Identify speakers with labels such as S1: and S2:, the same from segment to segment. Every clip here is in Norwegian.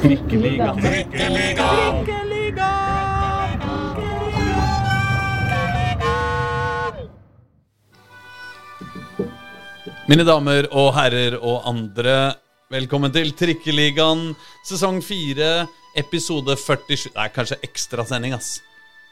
S1: Trikkeliga. Trikkeliga. Mine damer og herrer og andre, velkommen til Trikkeligaen sesong 4, episode 47 Det er kanskje ekstrasending, ass.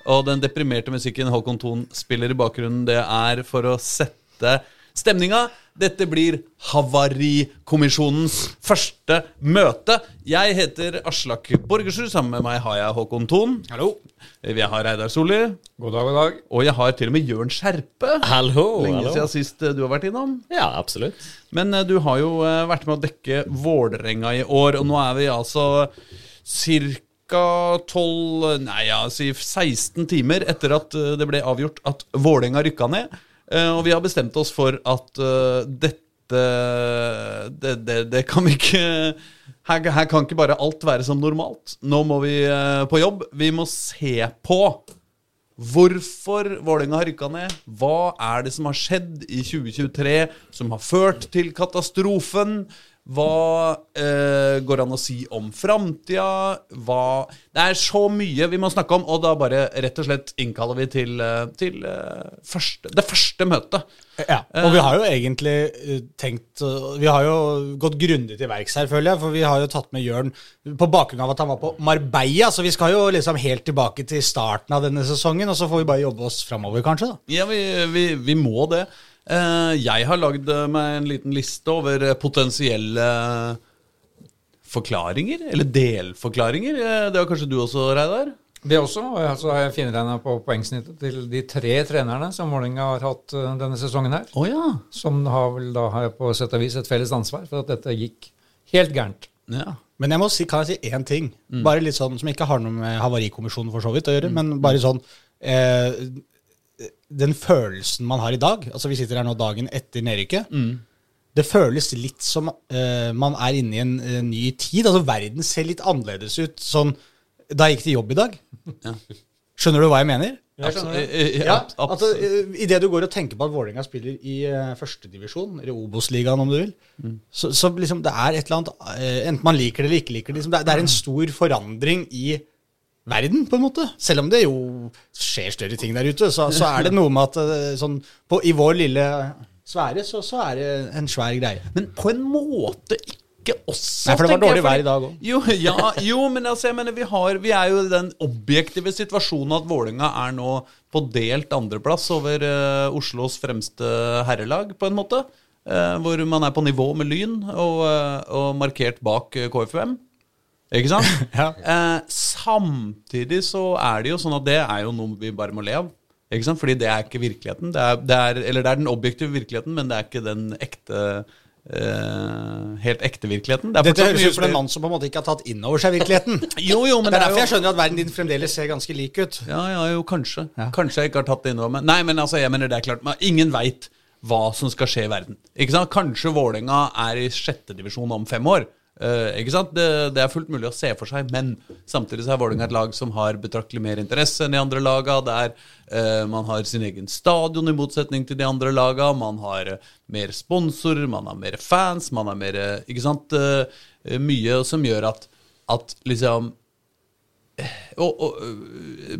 S1: Og den deprimerte musikken Håkon Thon spiller i bakgrunnen, det er for å sette stemninga. Dette blir Havarikommisjonens første møte. Jeg heter Aslak Borgersrud. Sammen med meg har jeg Håkon Thon.
S2: Hallo.
S1: Vi har Reidar Solli.
S2: God dag, god dag.
S1: Og jeg har til og med Jørn Skjerpe.
S3: Hallo,
S1: Lenge
S3: hallo.
S1: siden sist eh, du har vært innom.
S3: Ja, absolutt.
S1: Men eh, du har jo eh, vært med å dekke Vålerenga i år, og nå er vi altså ca. 12 Nei, ja, si 16 timer etter at det ble avgjort at Vålerenga rykka ned. Eh, Og vi har bestemt oss for at eh, dette det, det, det kan vi ikke her, her kan ikke bare alt være som normalt. Nå må vi eh, på jobb. Vi må se på Hvorfor Vålerenga har rykka ned? Hva er det som har skjedd i 2023 som har ført til katastrofen? Hva eh, går an å si om framtida? Hva Det er så mye vi må snakke om, og da bare rett og slett innkaller vi til, eh, til eh, første, det første møtet.
S2: Ja, og vi har jo egentlig eh, tenkt Vi har jo gått grundig til verks her, føler jeg. For vi har jo tatt med Jørn på bakgrunn av at han var på Marbella. Så vi skal jo liksom helt tilbake til starten av denne sesongen, og så får vi bare jobbe oss framover, kanskje. da.
S1: Ja, vi, vi, vi må det. Eh, jeg har lagd eh, meg en liten liste over eh, potensielle forklaringer, eller delforklaringer. Det har kanskje du også, Reidar?
S4: Det også. Og så har jeg finregna på poengsnittet til de tre trenerne som Vålerenga har hatt denne sesongen her.
S1: Oh, ja.
S4: Som har vel da har på sett og vis et felles ansvar for at dette gikk helt gærent.
S1: ja.
S2: Men jeg må si, kan jeg si én ting? Bare litt sånn Som ikke har noe med Havarikommisjonen for så vidt å gjøre, men bare sånn eh, Den følelsen man har i dag Altså Vi sitter her nå dagen etter nedrykket. Det føles litt som uh, man er inne i en uh, ny tid. Altså Verden ser litt annerledes ut sånn da jeg gikk til jobb i dag.
S1: Ja.
S2: Skjønner du hva jeg mener?
S4: Jeg skjønner det.
S1: Eh, eh,
S2: Ja,
S1: abs-
S2: altså. Idet du går og tenker på at Vålerenga spiller i uh, førstedivisjon, eller Obos-ligaen om du vil, så, så liksom det er et eller annet eh, Enten man liker det eller ikke liker det, liksom, det, er, det er en stor forandring i verden, på en måte. Selv om det jo skjer større ting der ute, så, så er det noe med at eh, sånn, på, i vår lille sfære så, så er det en svær greie.
S1: Men på en måte ikke også.
S2: Nei, for det var dårlig vær i dag også.
S1: Jo, ja, jo, men altså, jeg mener, vi, har, vi er jo i den objektive situasjonen at Vålerenga er nå på delt andreplass over uh, Oslos fremste herrelag, på en måte. Uh, hvor man er på nivå med Lyn og, uh, og markert bak KFUM. Ikke sant?
S2: Ja.
S1: eh, samtidig så er det jo sånn at det er jo noe vi bare må le av. Ikke sant? Fordi det er ikke virkeligheten. Det er, det er, eller det er den objektive virkeligheten, men det er ikke den ekte Uh, Helt ekte virkeligheten. Det er
S2: Dette høres ut som en mann som på en måte ikke har tatt inn over seg virkeligheten.
S1: Jo, jo, men
S2: Det er
S1: det
S2: derfor jeg
S1: er
S2: skjønner at verden din fremdeles ser ganske lik ut.
S1: ja, ja, jo, kanskje.
S2: Ja.
S1: Kanskje jeg ikke har tatt det innover meg. Nei, men altså, jeg mener det er klart men Ingen veit hva som skal skje i verden. Ikke sant? Kanskje Vålerenga er i sjette divisjon om fem år. Eh, ikke sant? Det, det er fullt mulig å se for seg, men samtidig så er Vålerenga et lag som har betraktelig mer interesse enn de andre laga. Der uh, man har sin egen stadion i motsetning til de andre laga. Man har uh, mer sponsorer, man har mer fans, man har mer eh, Ikke sant? Eh, mye som gjør at, at liksom og, og,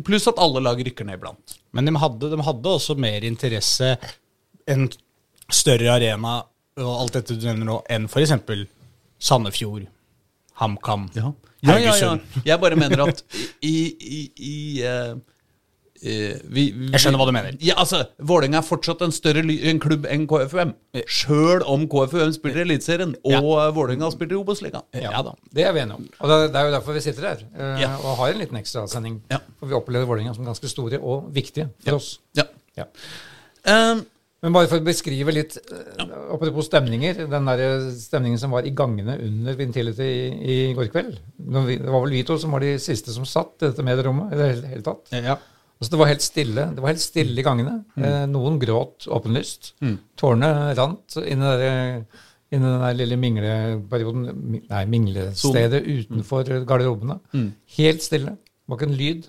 S1: pluss at alle lag rykker ned iblant.
S2: Men de hadde, de hadde også mer interesse, en større arena og alt dette du nevner nå, enn f.eks. Sandefjord, HamKam,
S1: Ja, ja, ja.
S2: Haugesund.
S1: Jeg bare mener at i, i, i uh, uh, vi, vi,
S2: Jeg skjønner hva du mener.
S1: Ja, altså, Vålerenga er fortsatt en større ly- en klubb enn KFUM. Sjøl om KFUM spiller i Eliteserien og
S2: Ja.
S1: ja. Vålerenga spiller i Obos-ligaen.
S2: Ja da.
S4: Det er vi enige om. Og det, det er jo derfor vi sitter her uh,
S1: Ja.
S4: og har en liten ekstrasending.
S1: Ja.
S4: For vi opplever Vålerenga som ganske store og viktige for
S1: Ja.
S4: oss.
S1: Ja.
S4: Ja.
S1: Um,
S4: Men bare for å beskrive litt, ja. apropos stemninger, den der stemningen som var i gangene under Vintility i, i går kveld. Det var vel vi to som var de siste som satt i dette medierommet i det hele, tatt.
S2: Ja.
S4: Altså, det var helt stille Det var helt stille i gangene. Eh, noen gråt åpenlyst. Tårene rant inn i den der lille mingleperioden mi- Nei, minglestedet utenfor garderobene. Helt stille. Det var ikke en lyd.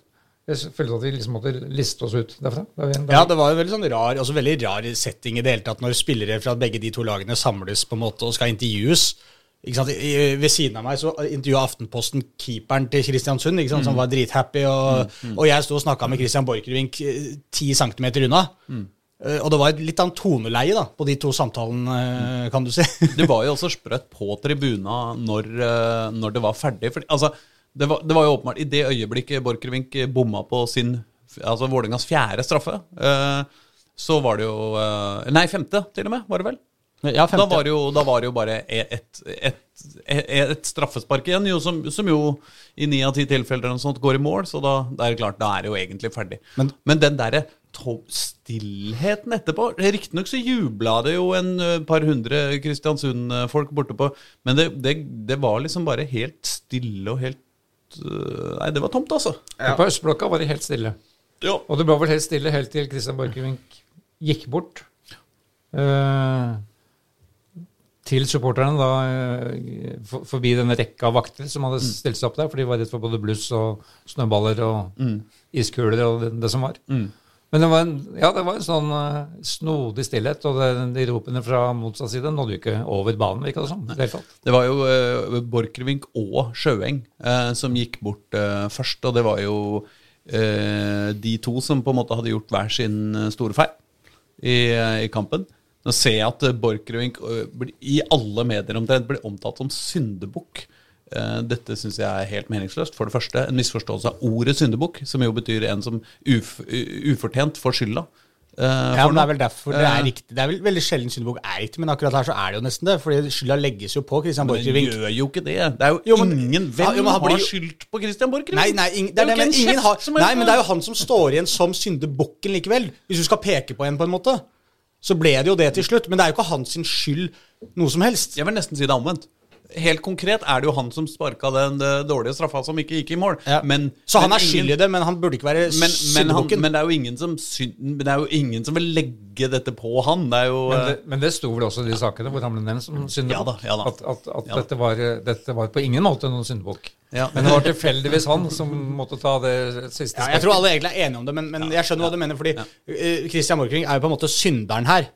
S4: Jeg følte at vi liksom måtte liste oss ut derfra. Der vi, der.
S2: Ja, det var en veldig sånn rar, altså veldig rar setting i det hele tatt, når spillere fra begge de to lagene samles på en måte og skal intervjues. ikke sant, i, Ved siden av meg så intervjua Aftenposten keeperen til Kristiansund, ikke sant, som var drithappy, og, og jeg sto og snakka med Christian Borchgrevink eh, ti centimeter unna. Eh, Og det var et litt en toneleie da, på de to samtalene, eh, kan du si.
S1: Det var jo også sprøtt på tribuna når, når det var ferdig. For, altså, det, var, det var jo åpenbart I det øyeblikket Borchgrevink bomma på sin Altså Vålerengas fjerde straffe, eh, så var det jo eh, Nei, femte, til og med, var det vel?
S2: Ja,
S1: Da var det jo, da var det jo bare et, et, et, et straffespark igjen, jo, som, som jo i ni av ti tilfeller sånt går i mål. Så da, er det klart, da er det jo egentlig ferdig.
S2: Men-
S1: Men, den derre stillheten etterpå Riktignok så jubla det jo en par hundre Kristiansund-folk borte på, men det, det, det var liksom bare helt stille og helt Nei, det var tomt, altså.
S4: På Østblokka var det helt stille.
S1: Ja.
S4: Og det ble vel helt stille helt til Christian Borchgrevink gikk bort. eh, til supporterne da eh, for, forbi denne rekka av vakter som hadde stilt seg opp der, for de var redd for både bluss og snøballer og iskuler og det, det som var. Men det var en, ja, det var en sånn uh, snodig stillhet, og det, de ropene fra motsatt side nådde jo ikke over banen, virka det som. i det.
S1: Var jo uh, Borchgrevink og Sjøeng uh, som gikk bort først, og det var jo de to som på en måte hadde gjort hver sin store feil i, i kampen. Nå ser jeg at Borchgrevink i alle medier omtrent blir omtalt som syndebukk. Eh, Dette syns jeg er helt meningsløst. For det første en misforståelse av ordet syndebukk, som jo betyr en som uf, ufortjent får skylda. Uh,
S2: Ja, men Det er vel derfor det er
S1: Eh,
S2: riktig. Det er vel veldig sjelden syndebukk er riktig, men akkurat her så er det jo nesten det. Fordi skylda legges jo på Christian
S1: Men den gjør jo ikke det. Det er jo,
S2: Jo, men-
S1: ingen
S2: Ja,
S1: Hvem
S2: jo,
S1: har
S2: blir
S1: skyldt på Christian Borchgrevink?
S2: Nei, nei, ing, det er det, men ingen har, nei, men det er jo han som står igjen som syndebukken likevel. Hvis du skal peke på en, på en måte. Så ble det jo det til slutt. Men det er jo ikke hans skyld noe som helst.
S1: Jeg vil nesten si det omvendt. Helt konkret er det jo han som sparka den eh, dårlige straffa som ikke gikk i mål.
S2: Ja.
S1: Men,
S2: så han er skyld i det, men han burde ikke være
S1: Men, men, han, men det er jo ingen som synd, det er jo ingen som vil legge dette på han. Det er jo
S4: Men
S1: eh,
S4: det, men det sto vel også i de sakene hvor han ble nevnt som syndebukk.
S1: Ja da, ja.
S4: At, at, at
S1: Ja
S4: dette, var, dette var på ingen måte noen syndebukk.
S1: Ja.
S4: Men det var tilfeldigvis han som måtte ta det siste
S2: ja, jeg tror alle egentlig er enige om det, men, men jeg skjønner hva du mener. Fordi eh, Christian Morkring er jo på en måte synderen her.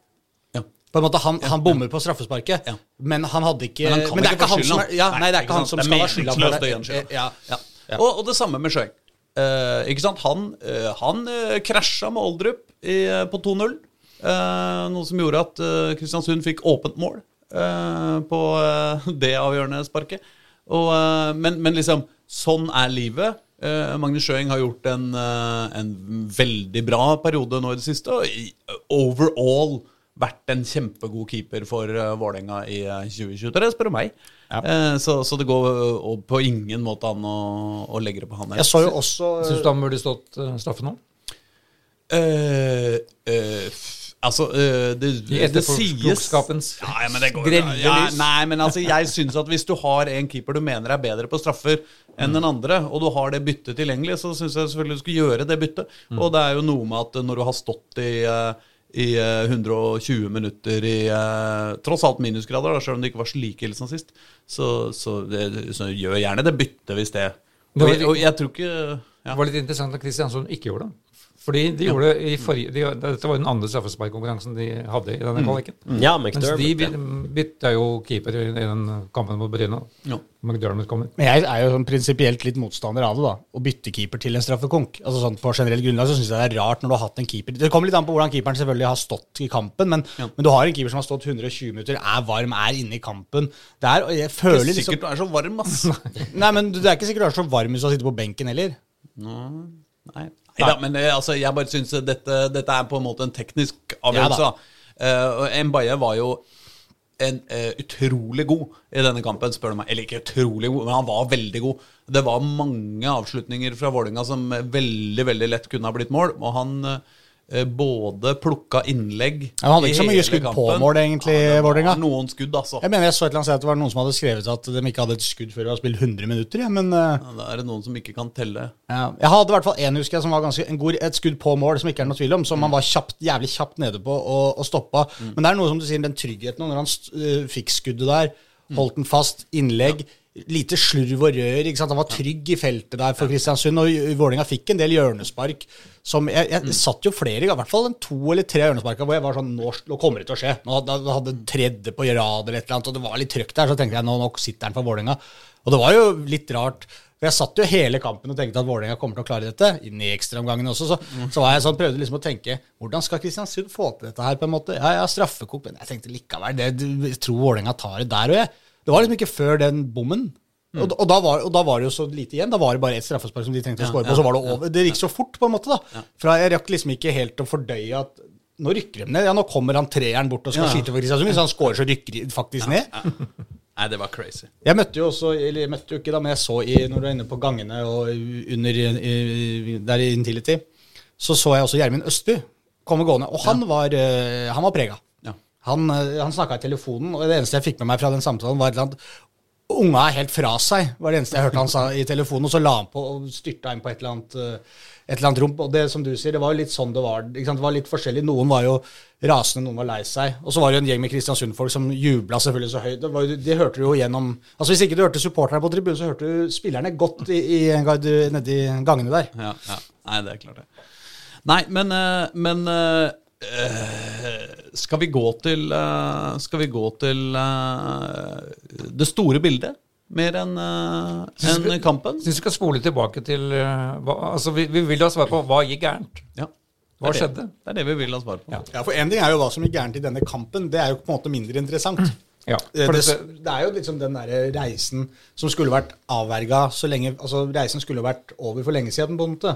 S2: På en måte, Han, han bommer på straffesparket,
S1: Ja.
S2: men han hadde ikke
S1: Men kan
S2: det er
S1: ikke
S2: han som er, ja, nei, det er ikke han som skal ha skylda for det. Ja.
S1: Ja. Og, og det samme med Sjøeng. Uh, ikke sant? Han, uh, han uh, krasja med Oldrup i, eh, på 2-0. Eh, noe som gjorde at eh, Kristiansund fikk åpent mål eh, på eh, det avgjørende sparket. Og, eh, men, men liksom, sånn er livet. Eh, Magnus Sjøeng har gjort en, eh, en veldig bra periode nå i det siste. Og overall vært en kjempegod keeper for uh, Vålerenga i eh, 2023, spør du meg. Eh, så, så det går uh, på ingen måte an å, å legge det på han.
S2: Jeg så jo også
S4: Syns du han burde stått uh, straffe nå?
S1: Eh, eh, altså eh, det,
S4: I
S1: det sies ja, ja, men det går,
S4: grelle
S1: ja,
S4: lys.
S1: Nei, men altså, jeg syns at hvis du har en keeper du mener er bedre på straffer enn den andre, og du har det byttet tilgjengelig, så syns jeg selvfølgelig du skal gjøre det byttet. Og det er jo noe med at når du har stått i eh, i eh, 120 minutter i eh, tross alt minusgrader, da, selv om det ikke var så like ille som sist. Så, så, det, så gjør gjerne det byttet hvis det Og, jeg- og jeg tror ikke ja.
S4: Det var litt interessant at Kristiansund ikke gjorde det. Fordi de gjorde det i forrige, de, Dette var jo den andre straffesparkkonkurransen de hadde i denne kvaliken.
S3: Ja,
S4: Mens
S3: McDermott.
S4: de
S3: ja.
S4: by- bytta jo keeper i den kampen mot Bryne.
S1: Ja.
S4: McDermott kom inn.
S2: Men jeg er jo sånn prinsipielt litt motstander av det, da. Å bytte keeper til en straffekonk. Altså sånn På generelt grunnlag så syns jeg det er rart når du har hatt en keeper Det kommer litt an på hvordan keeperen selvfølgelig har stått i kampen, men, men du har en keeper som har stått 120 minutter, er varm, er inne i kampen. Det er, og jeg føler
S1: det
S2: er
S1: sikkert du er så varm, ass.
S2: Nei, men det er ikke sikkert du er så varm hvis du sitter på benken heller.
S1: Nei. Neida, men eh, altså, jeg bare syns dette, dette er på en måte en teknisk avgjørelse.
S2: Ja.
S1: Eh, Mbaye var jo en uh, utrolig god i denne kampen, spør du meg. Eller ikke utrolig god, men han var veldig god. Det var mange avslutninger fra Vålerenga som veldig veldig lett kunne ha blitt mål. Og han eh, både plukka innlegg
S2: Han hadde ikke så mye skudd på mål, egentlig,
S1: det var
S2: Vålerenga.
S1: Noen skudd, altså.
S2: Jeg mener jeg så et eller annet sted at det var noen som hadde skrevet at de ikke hadde et skudd før de hadde spilt 100 minutter. Ja, men eh,
S1: Ja, Da er det noen som ikke kan telle.
S2: ja. Jeg hadde i hvert fall én, husker jeg, som var ganske en god, et skudd på mål, som ikke er noe tvil om, som han var kjapt, jævlig kjapt nede på og, og stoppa. Men det er noe som du sier, den tryggheten når han øh, fikk skuddet der, holdt den fast, innlegg lite slurv og rør. ikke sant? Han var trygg i feltet der for Kristiansund, og Vålerenga fikk en del hjørnespark. som Jeg, jeg satt jo flere, i hvert fall en to eller tre hjørnesparker hvor jeg var sånn Nå, nå kommer det til å skje. Nå hadde, hadde tredje på rad eller et eller annet, og det var litt trøkk der. Så tenkte jeg nå, nå sitter han for Vålerenga. Og det var jo litt rart. For jeg satt jo hele kampen og tenkte at Vålerenga kommer til å klare dette. Inn i ekstraomgangene også. Så, så var jeg sånn, prøvde liksom å tenke hvordan skal Kristiansund få til dette her? på en måte? Ja, ja, straffekonk, men jeg tenkte likevel det, Jeg tror Vålerenga tar det der og jeg. Det var liksom ikke før den bommen. Og, og, da var, og, da var, det jo så lite igjen. Da var det bare ett straffespark som de trengte å skåre på, og så var det over. Det gikk så fort, på en måte. da. For Jeg rakk liksom ikke helt å fordøye at nå rykker de ned. Ja, nå kommer han treeren bort og skal skyte for Kristiansund. Hvis han scorer, så rykker de faktisk ned.
S1: Nei, det var crazy.
S2: Jeg møtte jo også, eller jeg møtte jo ikke da, men jeg så i, når du er inne på gangene og under i, der i Intility, så så jeg også Gjermund Østby komme gående, og han var, uh, han var prega. Han, uh, han snakka i telefonen, og det eneste jeg fikk med meg fra den samtalen, var et eller annet Unga er helt fra seg, var det eneste jeg hørte han sa i telefonen. Og så la han på og styrta inn på et eller annet, uh, et eller annet rom. Og det som du sier, det var jo litt sånn det var. Det var litt forskjellig. Noen var jo rasende, noen var lei seg. Og så var det jo en gjeng med Kristiansund-folk som jubla selvfølgelig så høyt. Det, det hørte du jo gjennom Altså Hvis ikke du hørte supporterne på tribunen, så hørte du spillerne godt i, i, nedi gangene der.
S1: Ja, ja. Nei, det er klart det. Nei, men, men skal vi gå til Skal vi gå til det store bildet? Mer enn en kampen?
S4: Syns vi skal spole tilbake til hva, altså vi, vi vil ha svar på hva gikk gærent.
S1: Ja.
S4: Hva
S1: det,
S4: skjedde?
S1: Det er det vi vil ha svar på.
S2: Ja, ja for én ting er jo hva som gikk gærent i denne kampen. Det er jo på en måte mindre interessant.
S4: Ja,
S2: det, det, det, er jo liksom den der reisen som skulle vært avverga så lenge Altså, reisen skulle vært over for lenge siden, på en måte.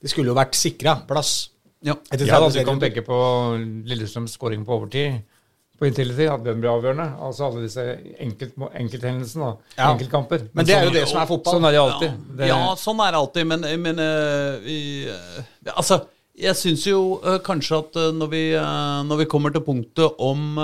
S2: Det skulle jo vært sikra plass.
S4: Ja, ja da, du kan tenke på Lillestrøms skåring på overtid på Intility. Hadde den blir avgjørende. Altså alle disse enkelt, enkelthendelsene. Ja. Enkeltkamper.
S2: Men, men det er jo det som er fotball.
S4: Sånn er det alltid.
S1: Ja,
S4: det,
S1: ja sånn er det alltid. Men, men uh, vi, uh, Altså, jeg syns jo uh, kanskje at når vi, når vi kommer til punktet om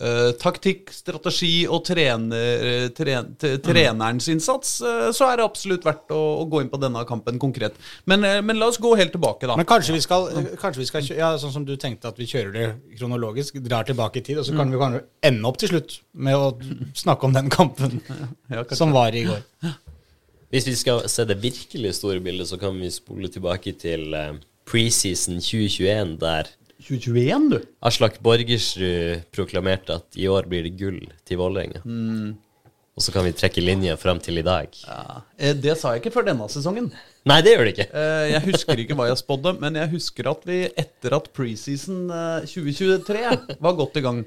S1: Uh, taktikk, strategi og trener, tren, trenerens innsats, uh, så er det absolutt verdt å, å, gå inn på denne kampen konkret. Men, uh, men, la oss gå helt tilbake, da.
S2: Men kanskje vi skal, kanskje vi skal ja, Sånn som du tenkte at vi kjører det kronologisk, drar tilbake i tid, og så kan mm. vi kanskje ende opp til slutt med å snakke om den kampen ja, som var i går.
S3: Hvis vi skal se det virkelig store bildet, så kan vi spole tilbake til preseason 2021, der
S1: 2021, du.
S3: Aslak Borgersrud proklamerte at i år blir det gull til Vålerenga. Mm. Og så kan vi trekke linja fram til i dag.
S1: Ja. Eh, det sa jeg ikke før denne sesongen.
S3: Nei, det gjør det ikke.
S1: Eh, jeg husker ikke hva jeg spådde, men jeg husker at vi etter at preseason 2023 eh, var godt i gang,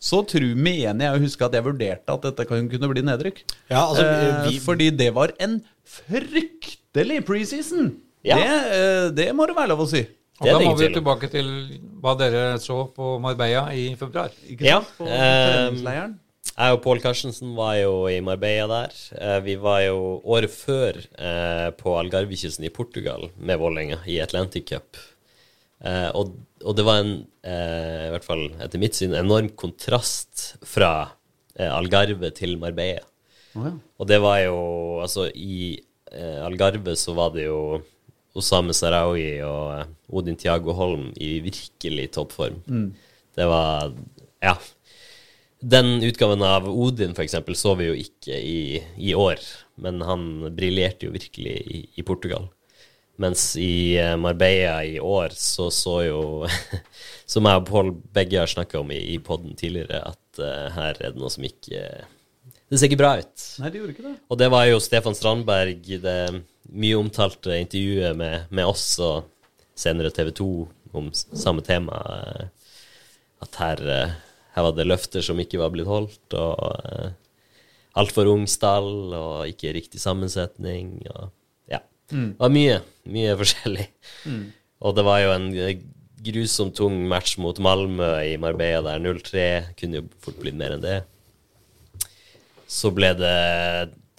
S1: så tror, igjen jeg husker at jeg vurderte at dette kunne bli nedrykk.
S2: Ja, altså, vi...
S1: Fordi det var en fryktelig preseason! Ja. Det, det må det være lov å si.
S4: Og da må vi tilbake til hva dere så på Marbella i februar.
S3: ja, eh, jeg og Pål Karstensen var jo i Marbella der. Eh, vi var jo året før eh, på Algarvekysten i Portugal med Vålerenga i Atlantic Cup. Eh, og, og, det var en, eh, i hvert fall etter mitt syn, enorm kontrast fra eh, Algarve til Marbella. Oh, ja. Og det var jo Altså, i Algarve så var det jo Osame Sarawi og eh, Odin Tiago Holm i virkelig toppform. Mm. Det var Ja. Den utgaven av Odin for eksempel, så vi jo ikke i, i år, men han briljerte jo virkelig i, i, Portugal. Mens i eh, Marbella i år så så jo Som jeg og Pål begge har snakka om i, i poden tidligere, at uh, her er det noe som ikke Det ser ikke bra ut.
S1: Nei, det gjorde ikke det.
S3: Og det var jo Stefan Strandberg, det mye omtalte intervjuet med, med, oss og senere TV 2 om samme tema. Eh, at her, eh, her, var det løfter som ikke var blitt holdt, og altfor ung stall og ikke riktig sammensetning. Og, ja. Mm. Det var mye, mye forskjellig. Mm. Og det var jo en grusomt tung match mot Malmö i Marbella der 0-3 kunne jo fort blitt mer enn det. Så ble det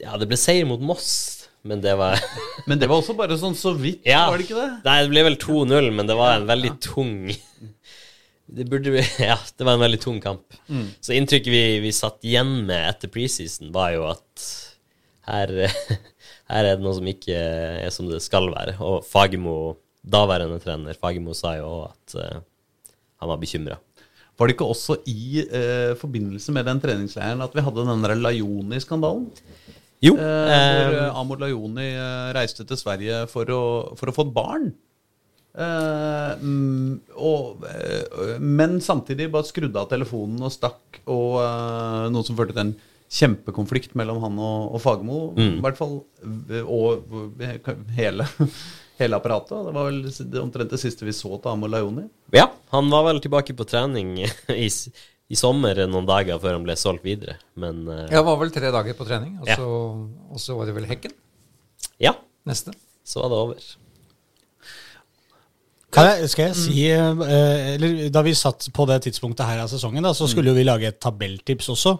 S3: Ja, det ble seier mot Moss men det var
S1: Men det var også bare sånn så vidt, ja. var det ikke det?
S3: Nei, det ble vel 2-0, men det var en veldig tung det, burde, ja, det var en veldig tung kamp. Mm. Så inntrykket vi, vi satt igjen med etter preseason, var jo at her, her, er det noe som ikke er som det skal være. Og Fagermo, daværende trener, Fagermo sa jo òg at uh, han var bekymra.
S1: Var det ikke også i uh, forbindelse med den treningsleiren at vi hadde den der Lajoni-skandalen?
S3: Jo.
S1: Eh, hvor
S3: eh,
S1: eh, Amor Lajoni eh, reiste til Sverige for å, for å få et barn. Eh, mm, og, eh, men samtidig bare skrudde av telefonen og stakk, og eh, noe som førte til en kjempekonflikt mellom han og, og Fagermo. I hvert fall. eh, Og eh, hele, hele apparatet. Det var vel omtrent det siste vi så til Amor Lajoni.
S3: ja, han var vel tilbake på trening i, i sommer noen dager før han ble solgt videre, men uh,
S4: Ja, det var vel tre dager på trening, og
S3: Ja.
S4: så, og så var det vel Hekken
S3: ja,
S4: neste.
S3: så var det over.
S2: Kan jeg, skal jeg si eh, eller Da vi satt på det tidspunktet her av sesongen, da, så skulle jo vi lage et tabelltips også.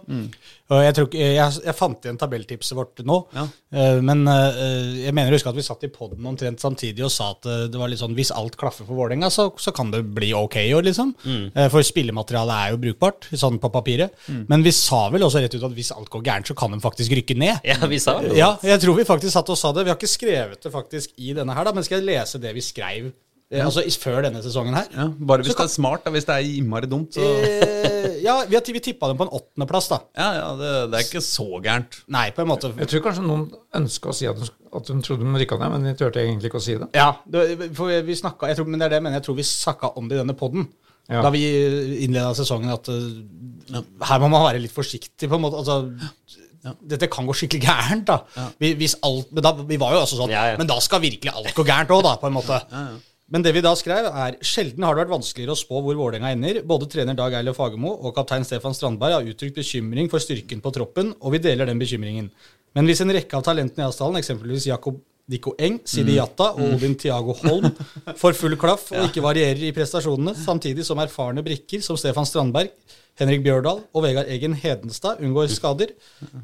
S2: Og jeg, tror, ikke- jeg, jeg fant igjen tabelltipset vårt nå.
S1: Ja.
S2: Eh, men eh, jeg mener å huske at vi satt i poden omtrent samtidig og sa at eh, det var litt sånn hvis alt klaffer for Vålerenga, så, så kan det bli ok i år, liksom. Eh, for spillematerialet er jo brukbart, sånn på papiret. Men vi sa vel også rett ut at hvis alt går gærent, så kan de faktisk rykke ned.
S3: Ja, vi sa det.
S2: Ja, jeg tror vi faktisk satt og sa det. Vi har ikke skrevet det faktisk i denne her, da, men skal jeg lese det vi skrev eh, altså før denne sesongen her?
S1: Ja, bare hvis det er smart. Da. Hvis det er innmari dumt, så
S2: Eh, ja, vi, har, vi tippa dem på en åttendeplass, da.
S1: Ja, ja, det, det er ikke så gærent.
S2: Nei, på en måte.
S4: Jeg tror kanskje noen ønska å si at de, at de trodde de rykka ned, men de turte egentlig ikke å si det.
S2: Ja, det, for vi snakket, jeg tror, men det er det jeg mener. Jeg tror vi snakka om det i denne poden.
S4: Ja.
S2: Da vi innleda sesongen, at uh, her må man være litt forsiktig. på en måte, altså Dette kan gå skikkelig gærent. da. Vi, hvis alt, men da, vi var jo også sånn
S3: Ja, ja.
S2: Men da skal virkelig alt gå gærent òg, da. på en måte. Men det vi da skrev, er sjelden har det vært vanskeligere å spå hvor Vålerenga ender. Både trener Dag Eilif Fagermo og kaptein Stefan Strandberg har uttrykt bekymring for styrken på troppen, og vi deler den bekymringen. Men hvis en rekke av talentene i Asdalen, eksempelvis Jakob Dikko Eng, Sidi Jatta og Odin Tiago Holm, får full klaff og ikke varierer i prestasjonene, samtidig som erfarne brikker som Stefan Strandberg, Henrik Bjørdal og Vegard Egen Hedenstad unngår skader,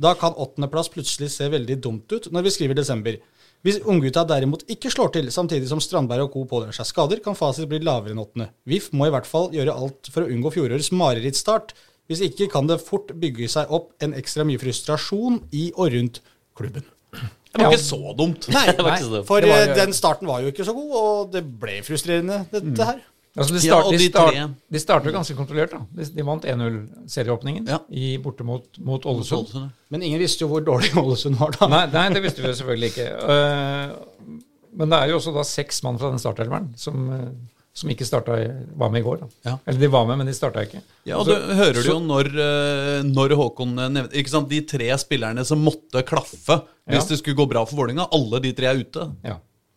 S2: da kan åttendeplass plutselig se veldig dumt ut når vi skriver desember. Hvis unggutta derimot ikke slår til, samtidig som Strandberg og co. pådrar seg skader, kan fasit bli lavere enn åttende. VIF må i hvert fall gjøre alt for å unngå fjorårets marerittstart. Hvis ikke kan det fort bygge seg opp en ekstra mye frustrasjon i og rundt klubben.
S1: Det var ikke så dumt.
S2: Nei, for eh, den starten var jo ikke så god, og det ble frustrerende, dette her.
S4: Altså de, start,
S1: ja,
S4: de,
S1: de
S4: start, de starter ganske kontrollert. da. De, de vant 1-0-serieåpningen
S1: Ja.
S4: borte mot, mot Ålesund.
S2: Men ingen visste jo hvor dårlig Ålesund var da.
S4: Nei, nei, det visste vi jo selvfølgelig ikke. Uh, men det er jo også da seks mann fra den startelveren som, eh, som ikke starta, var med i går. da.
S1: Ja.
S4: Eller de var med, men de starta ikke.
S1: Ja, og
S4: Så-
S1: du hører du jo når, eh, når Håkon nevnte ikke sant, De tre spillerne som måtte klaffe hvis
S4: Ja.
S1: det skulle gå bra for Vålerenga, alle de tre er ute.
S4: Ja.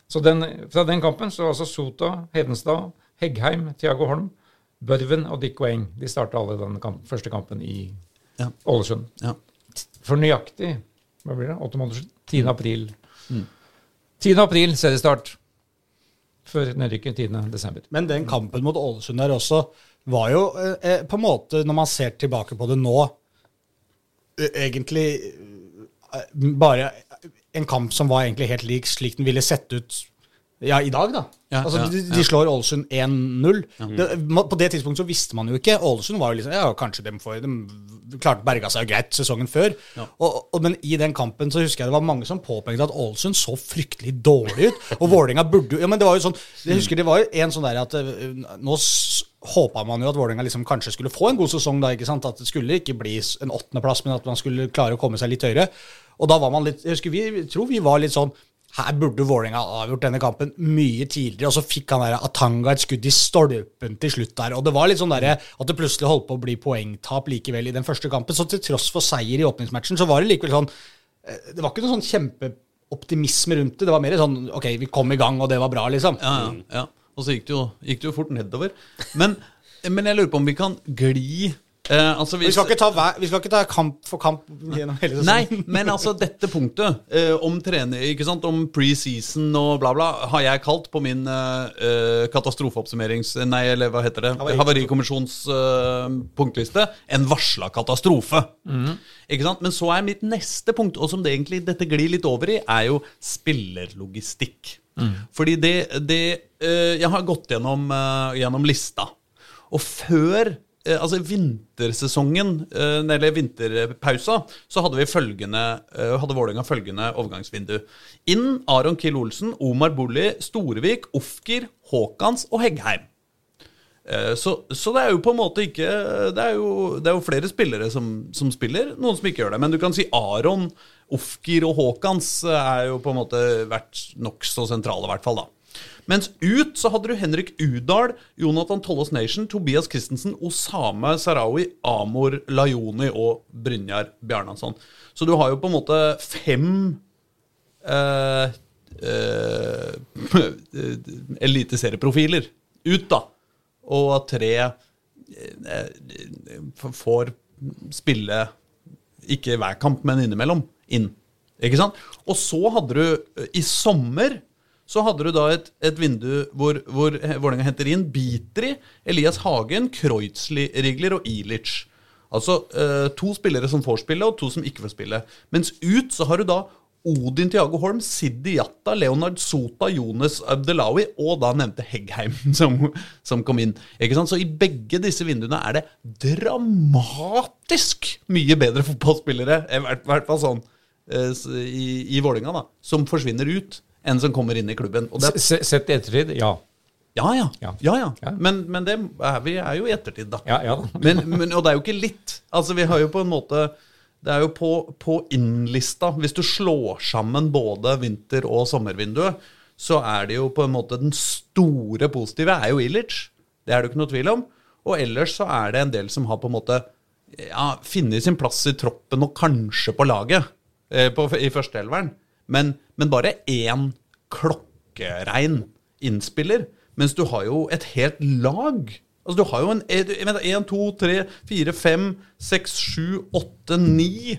S4: Så den, fra den kampen så var altså Sota, Hedenstad, Heggheim, Thiago Holm, Børven og Dick Weng. De starta alle den kamp, første kampen i Ålesund.
S1: Ja.
S4: For nøyaktig hva blir det, 8 måneder siden? 10. april. 10. april seriestart. Før nedrykket 10. desember.
S2: Men den kampen mot Ålesund der også var jo eh, eh, på en måte, når man ser tilbake på det nå, eh, egentlig eh, bare en kamp som var egentlig helt lik slik den ville sett ut ja, i dag, da.
S1: Ja,
S2: altså,
S1: ja,
S2: de, de slår Ålesund 1-0. Det- På det tidspunktet så visste man jo ikke. Ålesund var jo liksom Ja, kanskje de får De klarte berga seg jo greit sesongen før. Og, og, men i den kampen så husker jeg det var mange som påpekte at Ålesund så fryktelig dårlig ut. Og Vålerenga burde jo Ja, men det var jo sånn Jeg husker det var jo en sånn der at eh, Nå håpa man jo at Vålerenga liksom kanskje skulle få en god sesong da, ikke sant? At det skulle ikke bli en åttendeplass, men at man skulle klare å komme seg litt høyere. Og da var man litt Jeg husker vi jeg tror vi var litt sånn her burde Vålerenga avgjort denne kampen mye tidligere, og så fikk han der Atanga et skudd i stolpen til slutt der. Og det var litt sånn der, at det plutselig holdt på å bli poengtap likevel i den første kampen. Så til tross for seier i åpningsmatchen, så var det likevel sånn eh, Det var ikke noe sånn kjempeoptimisme rundt det. Det var mer sånn OK, vi kom i gang, og det var bra, liksom.
S1: Ja, ja, ja. Og så gikk det, jo, gikk det jo fort nedover. Men, men jeg lurer på om vi kan gli eh, altså
S2: Vi skal, ikke ta, hver- vi skal ikke ta kamp for kamp gjennom hele
S1: Nei, men altså dette punktet eh, om trener, ikke sant, om preseason og bla, bla, har jeg kalt på min eh, eh, katastrofeoppsummerings... Nei, eller hva heter det?
S2: Havari.
S1: Havarikommisjons eh, punktliste. En varsla katastrofe. Ikke sant? Men så er mitt neste punkt, og som det egentlig dette glir litt over i, er jo spillerlogistikk. Fordi det, det eh, Jeg har gått gjennom, eh, gjennom lista. Og før altså vintersesongen, eh, eller vinterpausa, så hadde vi følgende eh, hadde Vålerenga følgende overgangsvindu. Inn Aron Kiel Olsen, Omar Bolli, Storevik, Ofker, Haakons og Heggheim. Eh, så, så det er jo på en måte ikke Det er jo, det er jo flere spillere som, som, spiller, noen som ikke gjør det. Men du kan si Aron, Ofker og Haakons er jo på en måte vært nokså sentrale, i hvert fall. da. Mens ut så hadde du Henrik Udal, Jonathan Tollås Nation, Tobias Christensen, Osame Sarawi, Amor Lajoni og Brynjar Bjarnason. Så du har jo på en måte fem eh, eh, eliteserieprofiler ut, da og tre eh, får spille ikke hver kamp, men innimellom inn. Ikke sant? Og så hadde du eh, i sommer så hadde du da et, et vindu hvor, hvor Vålerenga henter inn Bitri, Elias Hagen, Kreutzli-Rigler og Ilic. Altså eh, to spillere som får spille, og to som ikke får spille. Mens ut så har du da Odin Tiago Holm, Siddi Jatta, Leonard Sota, Jonas Abdelawi og da nevnte Heggheim som, som, kom inn. Så i begge disse vinduene er det dramatisk mye bedre fotballspillere, i hvert fall sånn eh, i, i Vålinga da, som forsvinner ut, enn som kommer inn i klubben.
S4: Det, Sett i ettertid, ja.
S1: Ja, ja. ja. ja, ja. Men, men, det er, vi er jo i ettertid, da.
S4: Ja, ja.
S1: men, men, og det er jo ikke litt. Altså, Vi har jo på en måte det er jo på, på innlista Hvis du slår sammen både vinter- og sommervinduet, så er det jo på en måte den store positive er jo Illich. Det er det jo ikke noe tvil om. Og ellers så er det en del som har på en måte ja, funnet sin plass i troppen og kanskje på laget eh, på, i førsteelveren. Men, men bare én klokkerein innspiller. Mens du har jo et helt lag Altså, du har jo en 1, 2, 3, 4, 5, 6, 7, 8, 9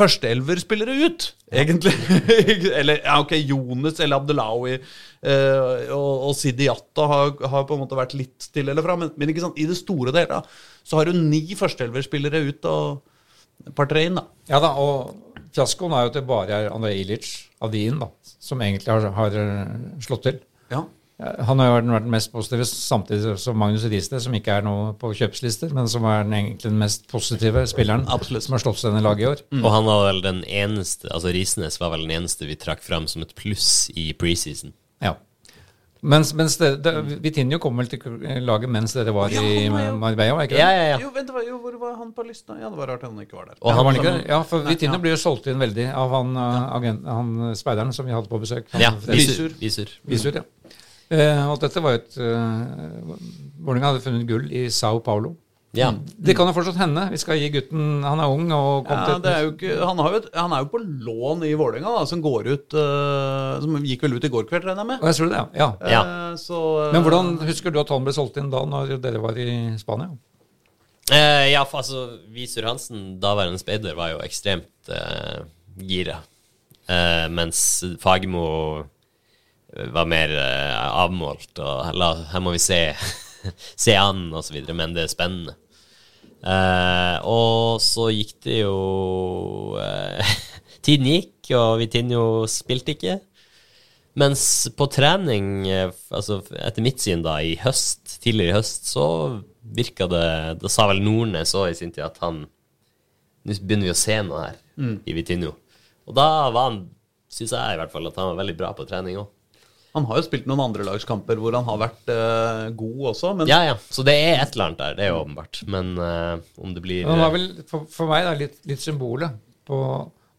S1: førsteelverspillere ut, egentlig. eller ja, ok, Jones eller Abdelawi eh, og, og Sidiata har, har, på en måte vært litt til eller fra. Men, men sant, i det store deler så har du ni førsteelverspillere ut og et par-tre inn. da.
S4: Ja da, og fiaskoen er jo til bare Andrej Ilic av de inn, da, som egentlig har, har slått til.
S1: Ja.
S4: Han har jo vært den mest positive, samtidig som Magnus Riise, som ikke er noe på kjøpslister, men som er den, egentlig den mest positive spilleren
S1: Absolutt.
S4: som har slått seg denne laget i år.
S3: Mm. Og han var vel den eneste, altså Risnes var vel den eneste vi trakk fram som et pluss i preseason.
S4: Ja. Mens, mens det, det, Vitinho kom vel til laget mens dere var ja, i Marbella?
S3: ikke det? Ja, ja, ja.
S1: Jo, vent, jo, hvor var han på lista? Ja, Det var rart han ikke var der.
S4: Og han, var ikke, ja, for Vitinho ja. blir jo solgt inn veldig av han, agent, han speideren som vi hadde på besøk. Han,
S3: ja, Visur. Visur.
S4: Visur, ja. Eh, og dette var jo et uh, Vålerenga hadde funnet gull i Sao Paulo.
S3: Ja.
S4: Det kan jo fortsatt hende. Vi skal gi gutten Han er ung. Og
S1: ja, er ikke, han, jo han, er jo på lån i Vålerenga, som går ut uh, Som gikk vel ut i går kveld, regner jeg med.
S4: Jeg tror det, ja.
S3: ja.
S1: Uh, så,
S4: uh, Men hvordan husker du at han ble solgt inn da, når dere var i Spania?
S3: ja, altså Visur Hansen, daværende speider, var jo ekstremt gira. mens Fagermo var mer uh, avmålt og la, her må vi se, se an videre, men det er spennende. Eh, og så gikk det jo eh, Tiden gikk, og Vitinho spilte ikke. Mens på trening, altså etter mitt syn da, i høst, tidligere i høst, så virka det Da sa vel Nordnes òg i sin tid at han Nå begynner vi å se noe her mm. i Vitinho. Og da var han, syns jeg i hvert fall, at han var veldig bra på trening òg.
S1: Han har jo spilt noen andre lagskamper hvor han har vært uh, god også. Men...
S3: Ja, ja. Så det er et eller annet der. Det er jo åpenbart. Men uh, om det blir
S4: Han var vel for, for meg da, litt, litt symbolet på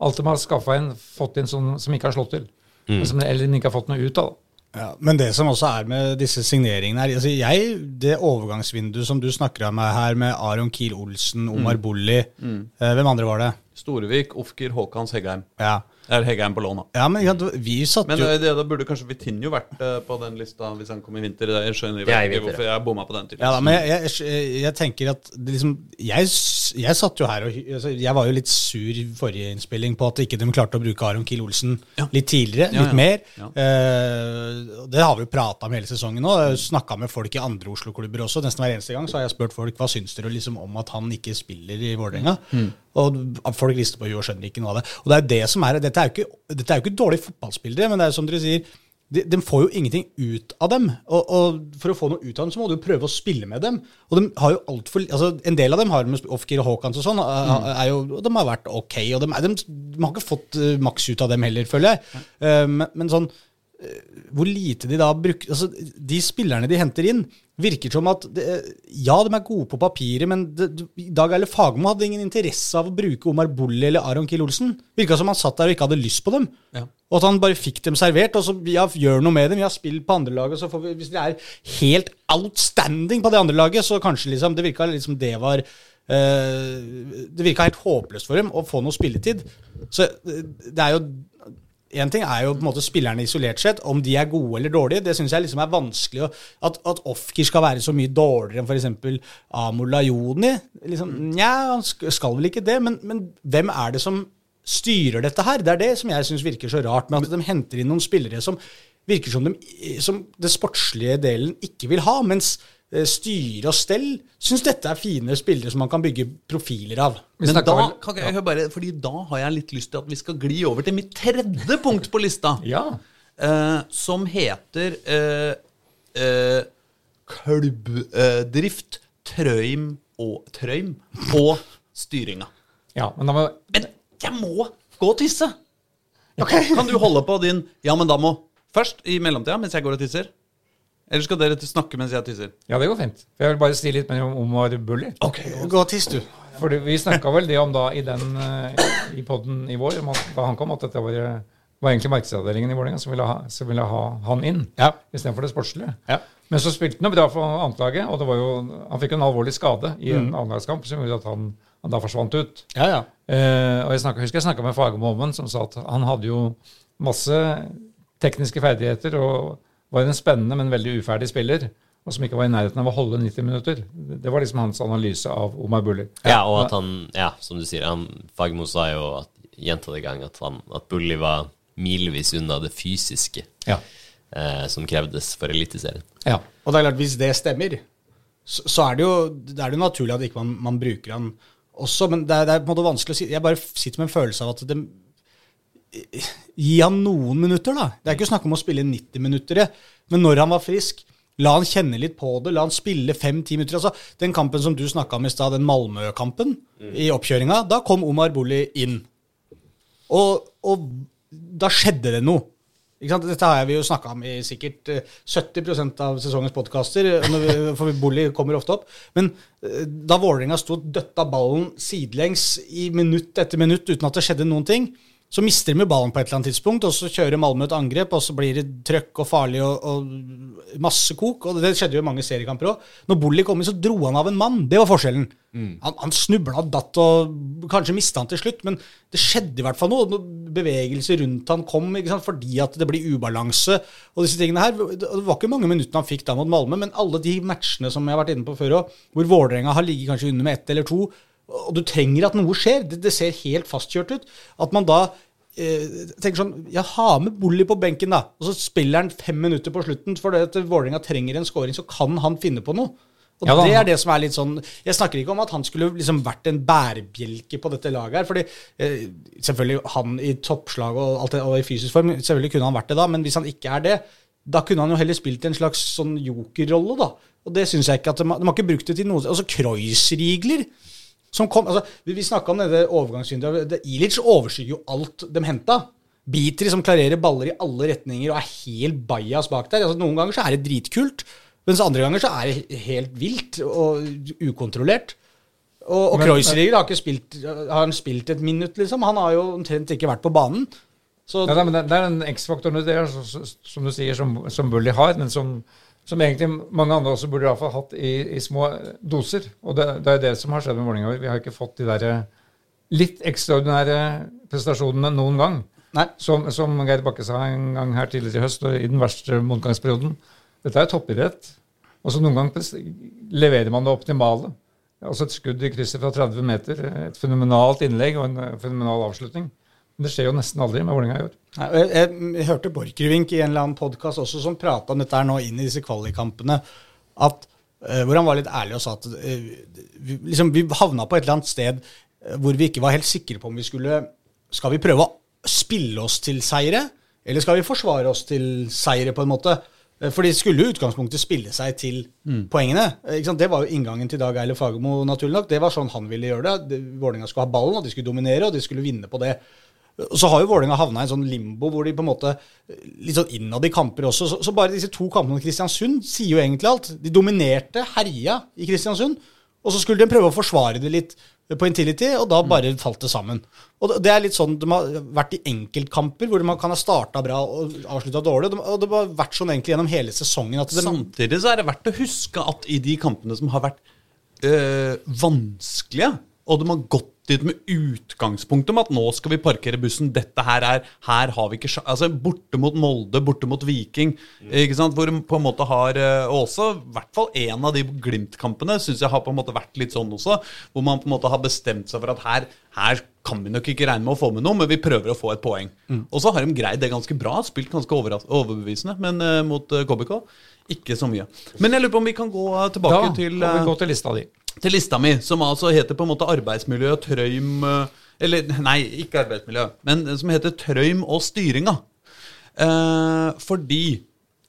S4: alt de har skaffa inn, fått inn som, som ikke har slått til. Mm. Som, eller ikke har fått noe ut av.
S2: Ja, men det som også er med disse signeringene her altså jeg, Det overgangsvinduet som du snakker om her, med Aron Kiel Olsen, Omar mm. Bolli mm. eh, Hvem andre var det?
S1: Storevik, Ofker, Håkans, Heggheim.
S2: Ja.
S1: Er på lån, da.
S2: Ja, men vi satt
S1: men, jo Men eh, da burde kanskje Vitinho vært uh, på den lista hvis han kom i vinter. Jeg skjønner ikke hvorfor jeg bomma på den.
S2: Typen. Ja, da, men jeg, jeg, jeg, tenker at liksom, jeg, jeg satt jo her og altså, Jeg var jo litt sur i forrige innspilling på at ikke de klarte å bruke Aron Kiel Olsen ja. litt tidligere, litt mer. Uh, det har vi jo prata om hele sesongen nå. Snakka med folk i andre Oslo-klubber også. Nesten hver eneste gang så har jeg spurt folk hva syns dere liksom om at han ikke spiller i Vålerenga. Mm. Og folk rister på huet og skjønner ikke noe av det. Og det er det som er, Dette er jo ikke, dette er jo ikke dårlige fotballspillere, men det er som dere sier, de, de, får jo ingenting ut av dem. Og, og, For å få noe ut av dem, så må du prøve å spille med dem. Og de har jo alt for, altså En del av dem har med Ofkir og Haakons og sånn, mm. er de har vært ok. Og de, de, de har ikke fått uh, maks ut av dem heller, føler jeg. Uh, men, men, sånn uh, Hvor lite de da bruker altså De spillerne de henter inn, virker som at det, Ja, de er gode på papiret, men det, Dag Eile Fagermo hadde ingen interesse av å bruke Omar Bolli eller Aron Kiel Olsen. Virka som han satt der og ikke hadde lyst på dem.
S1: Ja.
S2: Og at han bare fikk dem servert. Og så ja, gjør noe med dem. Vi har spilt på andre lag, og så får vi, hvis de er helt outstanding på det andre laget, så kanskje liksom Det virka liksom det var uh, Det virka helt håpløst for dem å få noe spilletid. Så eh, det er jo Én ting er jo på en måte spillerne isolert sett, om de er gode eller dårlige. Det syns jeg liksom er vanskelig. At, at Ofkir skal være så mye dårligere enn f.eks. Amor Lajoni. Liksom, Nja, han skal vel ikke det, men, men hvem er det som styrer dette her? Det er det som jeg syns virker så rart, med at de henter inn noen spillere som virker som, de, som det sportslige delen ikke vil ha, mens styre og stell syns dette er fine spillere som man kan bygge profiler av.
S1: Men da, kan jeg høre bare, fordi da har jeg litt lyst til at vi skal gli over til mitt tredje punkt på lista.
S4: Ja.
S1: eh, som heter eh, eh, klubbdrift, trøym og trøym og styringa.
S4: ja. Men da må
S1: Men jeg må gå og tisse! Kan du holde på din Ja, men da må Først i mellomtida, mens jeg går og tisser. Eller skal dere snakke mens jeg tisser?
S4: Ja, det går fint. For Jeg vil bare si litt mer om Omar Bulli.
S2: Gå og tiss, du.
S4: For Vi snakka vel det om da i den eh, i poden i vår, om at, da han kom, at dette var, var egentlig markedsavdelingen i Vålerenga som ville ha, som ville ha han inn
S2: Ja.
S4: istedenfor det sportslige.
S2: Ja.
S4: Men så spilte han jo bra for annetlaget, og det var jo, han fikk en alvorlig skade i en annetlagskamp som gjorde at han, han da forsvant ut.
S2: Ja, ja.
S4: Eh, og jeg snakket, husker jeg snakka med Fagermo om som sa at han hadde jo masse tekniske ferdigheter og var en spennende, men veldig uferdig spiller. Og som ikke var i nærheten av å holde 90 minutter. Det var liksom hans analyse av Omar Bulli.
S3: Ja, og at han, ja, som du sier, han, Fagmo sa jo at, gjentatte ganger at, han, at Bulli var milevis unna det fysiske
S4: Ja.
S3: eh, som krevdes for Eliteserien.
S4: ja.
S2: Og det er klart, hvis det stemmer, så, så er det jo det er det naturlig at ikke man, man bruker han også. Men det er, det er på en måte vanskelig å si. Jeg bare sitter med en følelse av at det, Gi han noen minutter, da. Det er ikke snakk om å spille 90 minutter, men når han var frisk La han kjenne litt på det, la han spille fem-ti minutter. Altså, den kampen som du snakka om i stad, den Malmö-kampen i oppkjøringa, da kom Omar Bolli inn. Og, og da skjedde det noe. Dette har vi jo snakka om i sikkert eh, 70% av sesongens podkaster, for Bolli kommer ofte opp. Men eh, da Vålerenga sto og døtta ballen sidelengs i minutt etter minutt uten at det skjedde noen ting, så mister de ballen på et eller annet tidspunkt, og så kjører Malmö et angrep, og så blir det trøkk og farlig og, og masse kok. Og det skjedde jo i mange seriekamper òg. Når Bolli kom inn, så dro han av en mann. Det var forskjellen. Han, han snubla datt, og kanskje mista han til slutt, men det skjedde i hvert fall noe. noe bevegelse rundt han kom, fordi at det blir ubalanse og disse tingene her. Det var ikke mange minuttene han fikk da mot Malmö, men alle de matchene som jeg har vært inne på før òg, hvor Vålerenga har ligget kanskje under med ett eller to, og du trenger at noe skjer. Det, det ser helt fastkjørt ut. At man da eh, tenker sånn Ja, ha med Bolli på benken, da. Og så spiller han fem minutter på slutten. For det at Vålerenga trenger en scoring, så kan han finne på noe. Og
S4: Ja
S2: det er det som er litt sånn Jeg snakker ikke om at han skulle liksom vært en bærebjelke på dette laget her. fordi eh, selvfølgelig han i toppslag og, alt det, og i fysisk form, selvfølgelig kunne han vært det da, men hvis han ikke er det, da kunne han jo heller spilt en slags sånn jokerrolle, da. Og det syns jeg ikke at de, har- de har ikke brukt det til noe Altså Kreuzrigler som kom, altså, Vi, vi snakka om denne overgangsvinduet. Ilic overskygger jo alt de henta. Beatry som klarerer baller i alle retninger og er helt bajas bak der. Altså, noen ganger så er det dritkult, mens andre ganger så er det helt vilt og ukontrollert. Og, og Kreuzriger har ikke spilt Har han spilt et minutt, liksom? Han har jo omtrent ikke vært på banen. Så
S4: Ja, det, er den X-faktoren så- som du sier, som, som Bully har, men som, som egentlig mange andre også burde i hvert fall hatt i, i små doser. Og det, det er det som har skjedd med Vålerenga. Vi har ikke fått de der eh, litt ekstraordinære prestasjonene noen gang.
S2: Nei.
S4: Som, som Geir Bakke sa en gang her tidligere i høst, og i den verste motgangsperioden. Dette er toppidrett. Og så noen ganger leverer man det optimale. Altså et skudd i krysset fra 30 meter, et fenomenalt innlegg og en eh, fenomenal avslutning. Det skjer jo nesten aldri med Vålerenga i år.
S2: Nei, jeg, jeg, jeg hørte Borchgrevink i en eller annen podkast også som prata om dette her nå inn i disse kvalikkampene. At, uh, hvor han var litt ærlig og sa at uh, vi, liksom, vi havna på et eller annet sted uh, hvor vi ikke var helt sikre på om vi skulle Skal vi prøve å spille oss til seire, eller skal vi forsvare oss til seire, på en måte? For de skulle jo utgangspunktet spille seg til poengene. Ikke sant? Det var jo inngangen til Dag Eile Fagermo, naturlig nok. Det var sånn han ville gjøre det. Det- Vålerenga skulle ha ballen, og de skulle dominere, og de skulle vinne på det. Så har jo Vålerenga havna i en sånn limbo hvor de på en måte Litt sånn innad i kamper også. Så, så bare disse to kampene mot Kristiansund sier jo egentlig alt. De dominerte, herja i Kristiansund. Og så skulle de prøve å forsvare det litt på Intility, og da bare falt det sammen. Og Det er litt sånn de har vært i enkeltkamper hvor man kan ha starta bra og avslutta dårlig. Og det har vært sånn egentlig gjennom hele sesongen.
S1: De... Samtidig så er det verdt å huske at i de kampene som har vært øh, vanskelige, og de har gått dit med utgangspunkt om at nå skal vi parkere bussen. Dette her er Her har vi ikke Altså Borte mot Molde, borte mot Viking, ikke sant? hvor på en måte har eh, Og også i hvert fall en av de Glimt-kampene syns jeg har på en måte vært litt sånn også. Hvor man på en måte har bestemt seg for at her, her kan vi nok ikke regne med å få med noe, men vi prøver å få et poeng. Mm. Og så har de greid det ganske bra. Spilt ganske overbevisende, men uh, mot uh, KBK ikke så mye. Men jeg lurer på om vi kan gå tilbake
S4: da,
S1: til
S4: Da kan vi gå til lista di
S1: til lista mi, som altså heter på en måte arbeidsmiljø, trøym Eller nei, ikke arbeidsmiljø, men som heter trøym og styringa. Eh, fordi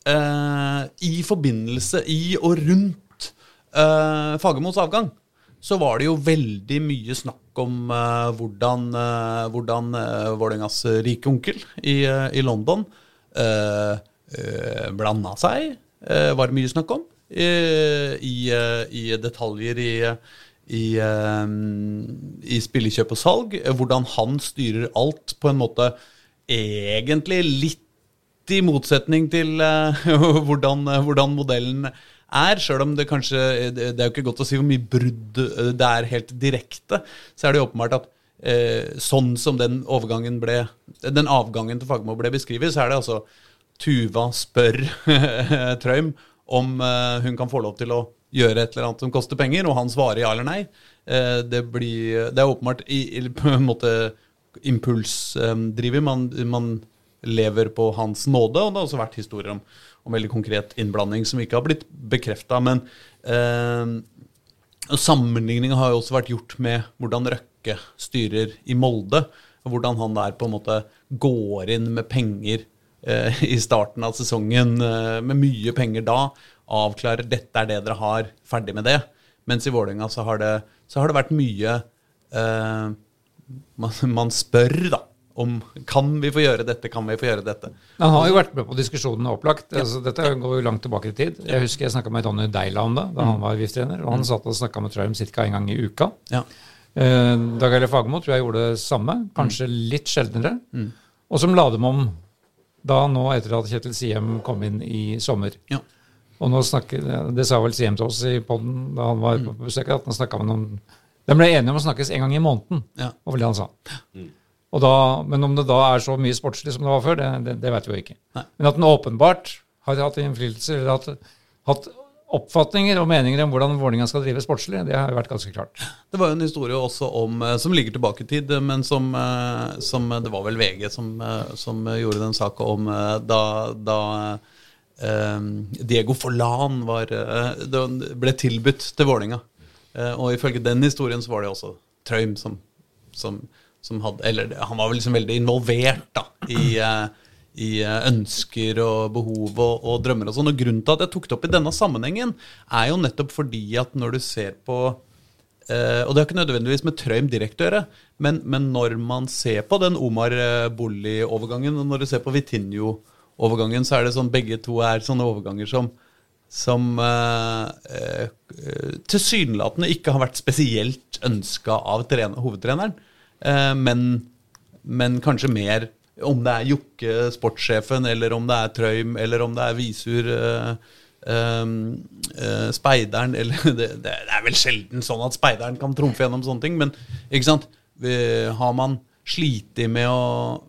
S1: eh, i forbindelse i og rundt eh, Fagermos avgang så var det jo veldig mye snakk om uh, hvordan, uh, hvordan uh, Vålerengas rike onkel i, i London blanda seg. var det mye snakk om i, i detaljer i, i, i spillekjøp og salg. Hvordan han styrer alt på en måte egentlig litt i motsetning til hvordan, hvordan modellen er, sjøl om det kanskje Det er jo ikke godt å si hvor mye brudd det er helt direkte, så er det jo åpenbart at eh, sånn som den overgangen ble Den avgangen til Fagermo ble beskrevet, så er det altså Tuva spør Trøym om uh, hun kan få lov til å gjøre et eller annet som koster penger, og han svarer ja eller nei. Uh, det, blir, det, er åpenbart i, på en måte impulsdriver. Man, man, lever på hans nåde, og det har også vært historier om, om veldig konkret innblanding som ikke har blitt bekrefta. Men eh, sammenligninga har jo også vært gjort med hvordan Røkke styrer i Molde. og Hvordan han der på en måte går inn med penger Eh, i starten av sesongen eh, med mye penger da, avklarer dette er det dere har, ferdig med det. Mens i Vålerenga så, har det, så har det vært mye eh, man, man, spør, da. Om kan vi få gjøre dette, kan vi få gjøre dette.
S4: Han har jo vært med på diskusjonene, opplagt. Ja. Altså, dette går jo langt tilbake i tid. Jeg husker jeg snakka med Tonje Deila om det da han mm. var VIF-trener. Og han mm. satt og snakka med Traum ca. en gang i uka. Ja. Eh, Dag Eilif Fagermo tror jeg gjorde det samme, kanskje mm. litt sjeldnere. Mm. Og som la dem om da nå etter at Kjetil Siem kom inn i sommer. Ja. Og nå snakker, Det sa vel Siem til oss i poden da han var på mm. besøk, at han snakka med noen De ble enige om å snakkes en gang i måneden, ja. vel det han sa. Mm. Da, men om det da er så mye sportslig som det var før, det, det, det vet vi jo ikke. Nei. Men at den åpenbart har hatt innflytelse, eller hatt, hatt oppfatninger og meninger om hvordan Vålerenga skal drive sportslig, det har jo vært ganske klart.
S1: Det var jo en historie også om, eh, som ligger tilbake i tid, men som, eh, som Det var vel VG som, eh, som gjorde den saka om da, da Diego Forlan var, ble tilbudt til Vålerenga. Og ifølge den historien så var det også Trøym som, som, hadde Eller han var vel liksom veldig involvert da, i i eh, ønsker og behov og, og drømmer og sånn. Og grunnen til at jeg tok det opp i denne sammenhengen, er jo nettopp fordi at når du ser på eh, Og det har ikke nødvendigvis med Trøym direkte å gjøre, men, men, når man ser på den Omar eh, Bolli-overgangen, og når du ser på Vitinho-overgangen, så er det sånn begge to er sånne overganger som som eh, eh, tilsynelatende ikke har vært spesielt ønska av trener, hovedtreneren, eh, men, men kanskje mer om det er Jokke, sportssjefen, eller om det er Trøym, eller om det er Visur, eh, eh, Speideren eller det, det, er vel sjelden sånn at Speideren kan trumfe gjennom sånne ting, men ikke sant? Har man slitt med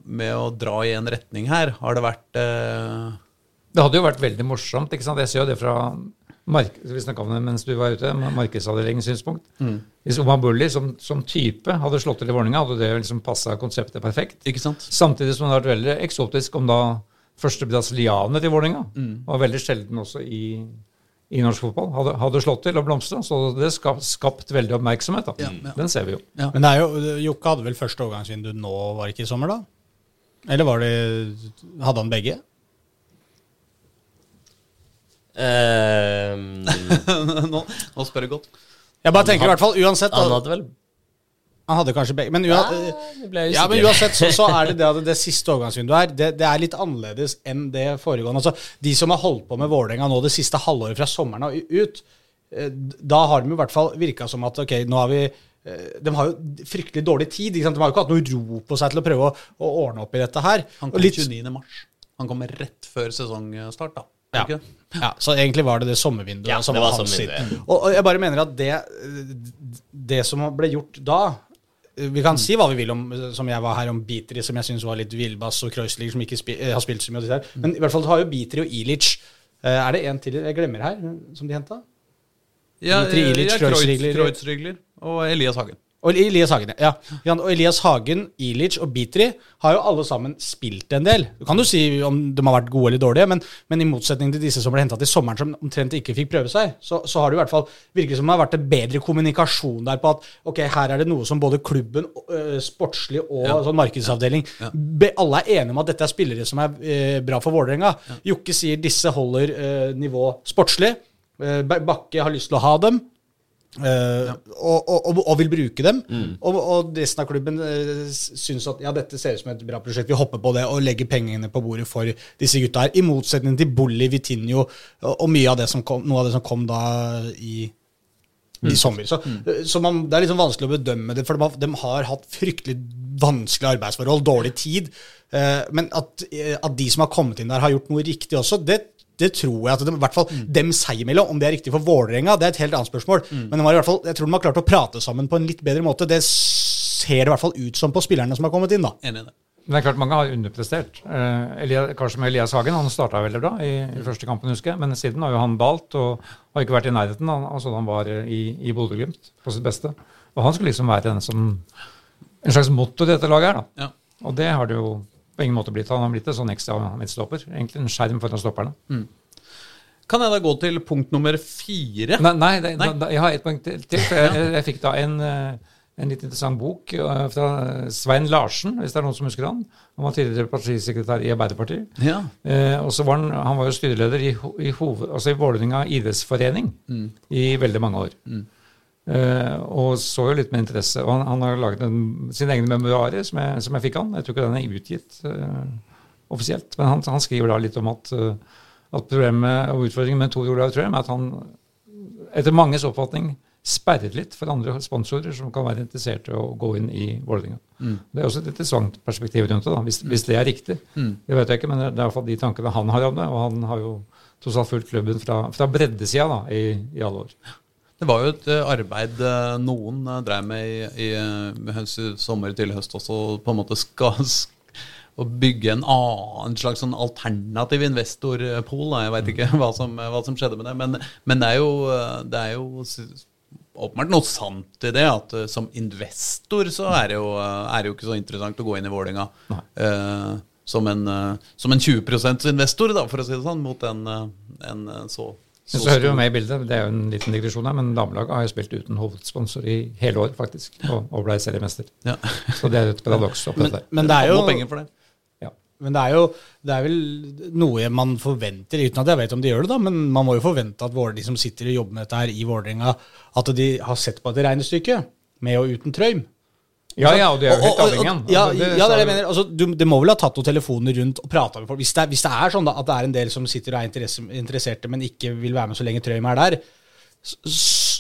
S1: med å dra i en retning her? Har det vært uh...
S4: Det hadde jo vært veldig morsomt. ikke sant? Jeg ser jo det fra mark vi snakka om det mens du var ute, markedsavdelingens synspunkt. Mm. Hvis Omar Bulli som, som, type hadde slått til i Vålerenga, hadde det liksom passa konseptet perfekt.
S1: Ikke sant?
S4: Samtidig som det hadde vært veldig eksotisk om da første brasilianer til Vålerenga, mm. var veldig sjelden også i, i norsk fotball, hadde, hadde, slått til og blomstra. Så det skapt, skapt veldig oppmerksomhet. da. Ja, ja. Den ser vi jo.
S2: Ja. Men det er jo, Jokke hadde vel første overgangsvindu nå, var det ikke i sommer, da? Eller var det Hadde han begge?
S1: Uh, nå, nå, spør du godt.
S2: Jeg bare tenker i hvert fall uansett
S3: Han hadde vel
S2: Han hadde kanskje begge. Men, ua,
S3: det
S2: ja, men uansett så, så er det det at det siste overgangsvinduet her, det, det er litt annerledes enn det foregående. Altså, de som har holdt på med Vålerenga nå det siste halvåret fra sommeren og ut, eh, da har de i hvert fall virka som at ok, nå har vi eh, de har jo fryktelig dårlig tid. Ikke sant? De har jo ikke hatt noe ro på seg til å prøve å, å ordne opp i dette her.
S1: Han kom
S2: litt-
S1: 29. mars. Han kom rett før sesongstart, da.
S2: Ja.
S1: Ikke det?
S2: Ja, så egentlig var det det sommervinduet
S3: Ja,
S2: som
S3: det
S2: var
S3: var
S2: hans sitt. Og, og jeg bare mener at det, det som ble gjort da Vi kan si hva vi vil om som jeg var her om Bitri, som jeg syns var litt villbass, og Kreuzliger, som ikke spi, har spilt så mye av. Men i hvert fall har jo Bitri og Ilic eh, Er det en til jeg glemmer her, som de henta?
S1: Ja,
S2: Dmitri Ilic,
S1: ja.
S2: Kreuzrigler
S1: og Elias Hagen.
S2: Og Elias Hagen, ja. Jan- Og Elias Hagen, Ilic og Bitri har jo alle sammen spilt en del. Du kan jo si om de har vært gode eller dårlige, men, men i motsetning til disse som ble henta til sommeren, som omtrent ikke fikk prøve seg, så, så har det i hvert fall virket som det har vært en bedre kommunikasjon der på at ok, her er det noe som både klubben, sportslig og
S1: Ja.
S2: sånn markedsavdeling be, Alle er enige om at dette er spillere som er øh, bra for Vålerenga. Jokke sier disse holder øh, nivå sportslig. Bakke har lyst til å ha dem. Eh, og, og, og, og vil bruke dem. Og, og resten av klubben uh, syns at ja, dette ser ut som et bra prosjekt, vi hopper på det og legger pengene på bordet for disse gutta her. I motsetning til Bolli, Vitinho og, mye av det som kom, noe av det som kom da i i sommer. Så, så man, Det er liksom vanskelig å bedømme det, for de har, de har hatt fryktelig vanskelige arbeidsforhold, dårlig tid. Uh, men at, eh, at de som har kommet inn der, har gjort noe riktig også, det, det tror jeg at de, i hvert fall dem seg imellom. Om det er riktig for Vålerenga, det er et helt annet spørsmål. Men de har i hvert fall, jeg tror de har klart å prate sammen på en litt bedre måte. Det ser det i hvert fall ut som på spillerne som har kommet inn, da.
S1: Enig i det.
S4: Men det er klart mange har underprestert. Eh, kanskje med Elias Hagen. Han starta veldig bra i, i første kampen, husker jeg. Men siden har jo han dalt og har ikke vært i nærheten av altså, han var i, i Bodø-Glimt på sitt beste. Og han skulle liksom være den som en slags motto i dette laget her, da.
S1: Ja.
S4: Og det har det jo på ingen måte blitt. Han har blitt en sånn ekstra midtstopper. Egentlig en skjerm foran stopperne.
S1: Kan jeg da gå til punkt nummer fire?
S4: Nei, nei, det,
S1: Nei.
S4: Da, jeg har et poeng til. til for jeg, jeg, fikk da en, eh, en litt interessant bok eh, fra Svein Larsen, hvis det er noen som husker han. Han var tidligere partisekretær i Arbeiderpartiet.
S1: Ja.
S4: Eh, og så var han, han var jo styreleder i, i, hoved, altså i Vålerenga idrettsforening i veldig mange år. Eh, og så jo litt med interesse. Og han, han har laget en, sine egne memoarer som jeg, som jeg fikk han. Jeg tror ikke den er utgitt uh, offisielt, men han, han skriver da litt om at, uh, at problemet og utfordringen med Tor Olav Trøim er at han etter manges oppfatning sperret litt for andre sponsorer som kan være interessert i å gå inn i Vålerenga. Det er også et interessant perspektiv rundt det, da, hvis, hvis det er riktig. Det vet jeg ikke, men det er i hvert fall de tankene han har om det. Og han har jo tross alt fulgt klubben fra, fra breddesida da, i, i alle år.
S1: Det var jo et eh, arbeid eh, noen eh, drev med i, i sommer til høst også, på en måte skal sk- å bygge en annen slags sånn alternativ investorpool. Jeg veit ikke hva som, hva som skjedde med det, men, men det er jo, det er jo åpenbart noe sant i det. At uh, som investor så er det jo, uh, er det jo ikke så interessant å gå inn i Vålerenga Uh, som en, som en 20 %-investor, for å si det sånn, mot en, en eh, så,
S4: Men så hører jo med i bildet, det er jo en liten digresjon her, men damelaget har jo spilt uten hovedsponsor i hele år, faktisk, og, og ble seriemester.
S1: Ja.
S4: Så det er et paradoks oppi
S2: Men,
S4: dette.
S2: men det er jo
S1: penger for det.
S4: Ja.
S2: Men det er jo det er vel noe man forventer, uten at jeg vet om de gjør det, da, men man må jo forvente at de som sitter og jobber med dette her i Vålerenga, at de har sett på et regnestykke, med og uten Trøym.
S4: Ja, ja, og det er jo helt avhengig av.
S2: Ja,
S4: Altså,
S2: ja, det er det jeg mener. Altså, du, det må vel ha tatt noen telefoner rundt og prata med folk. Hvis det, er, hvis det er sånn da, at det er en del som sitter og er interesserte, men ikke vil være med så lenge Trøim er der, så,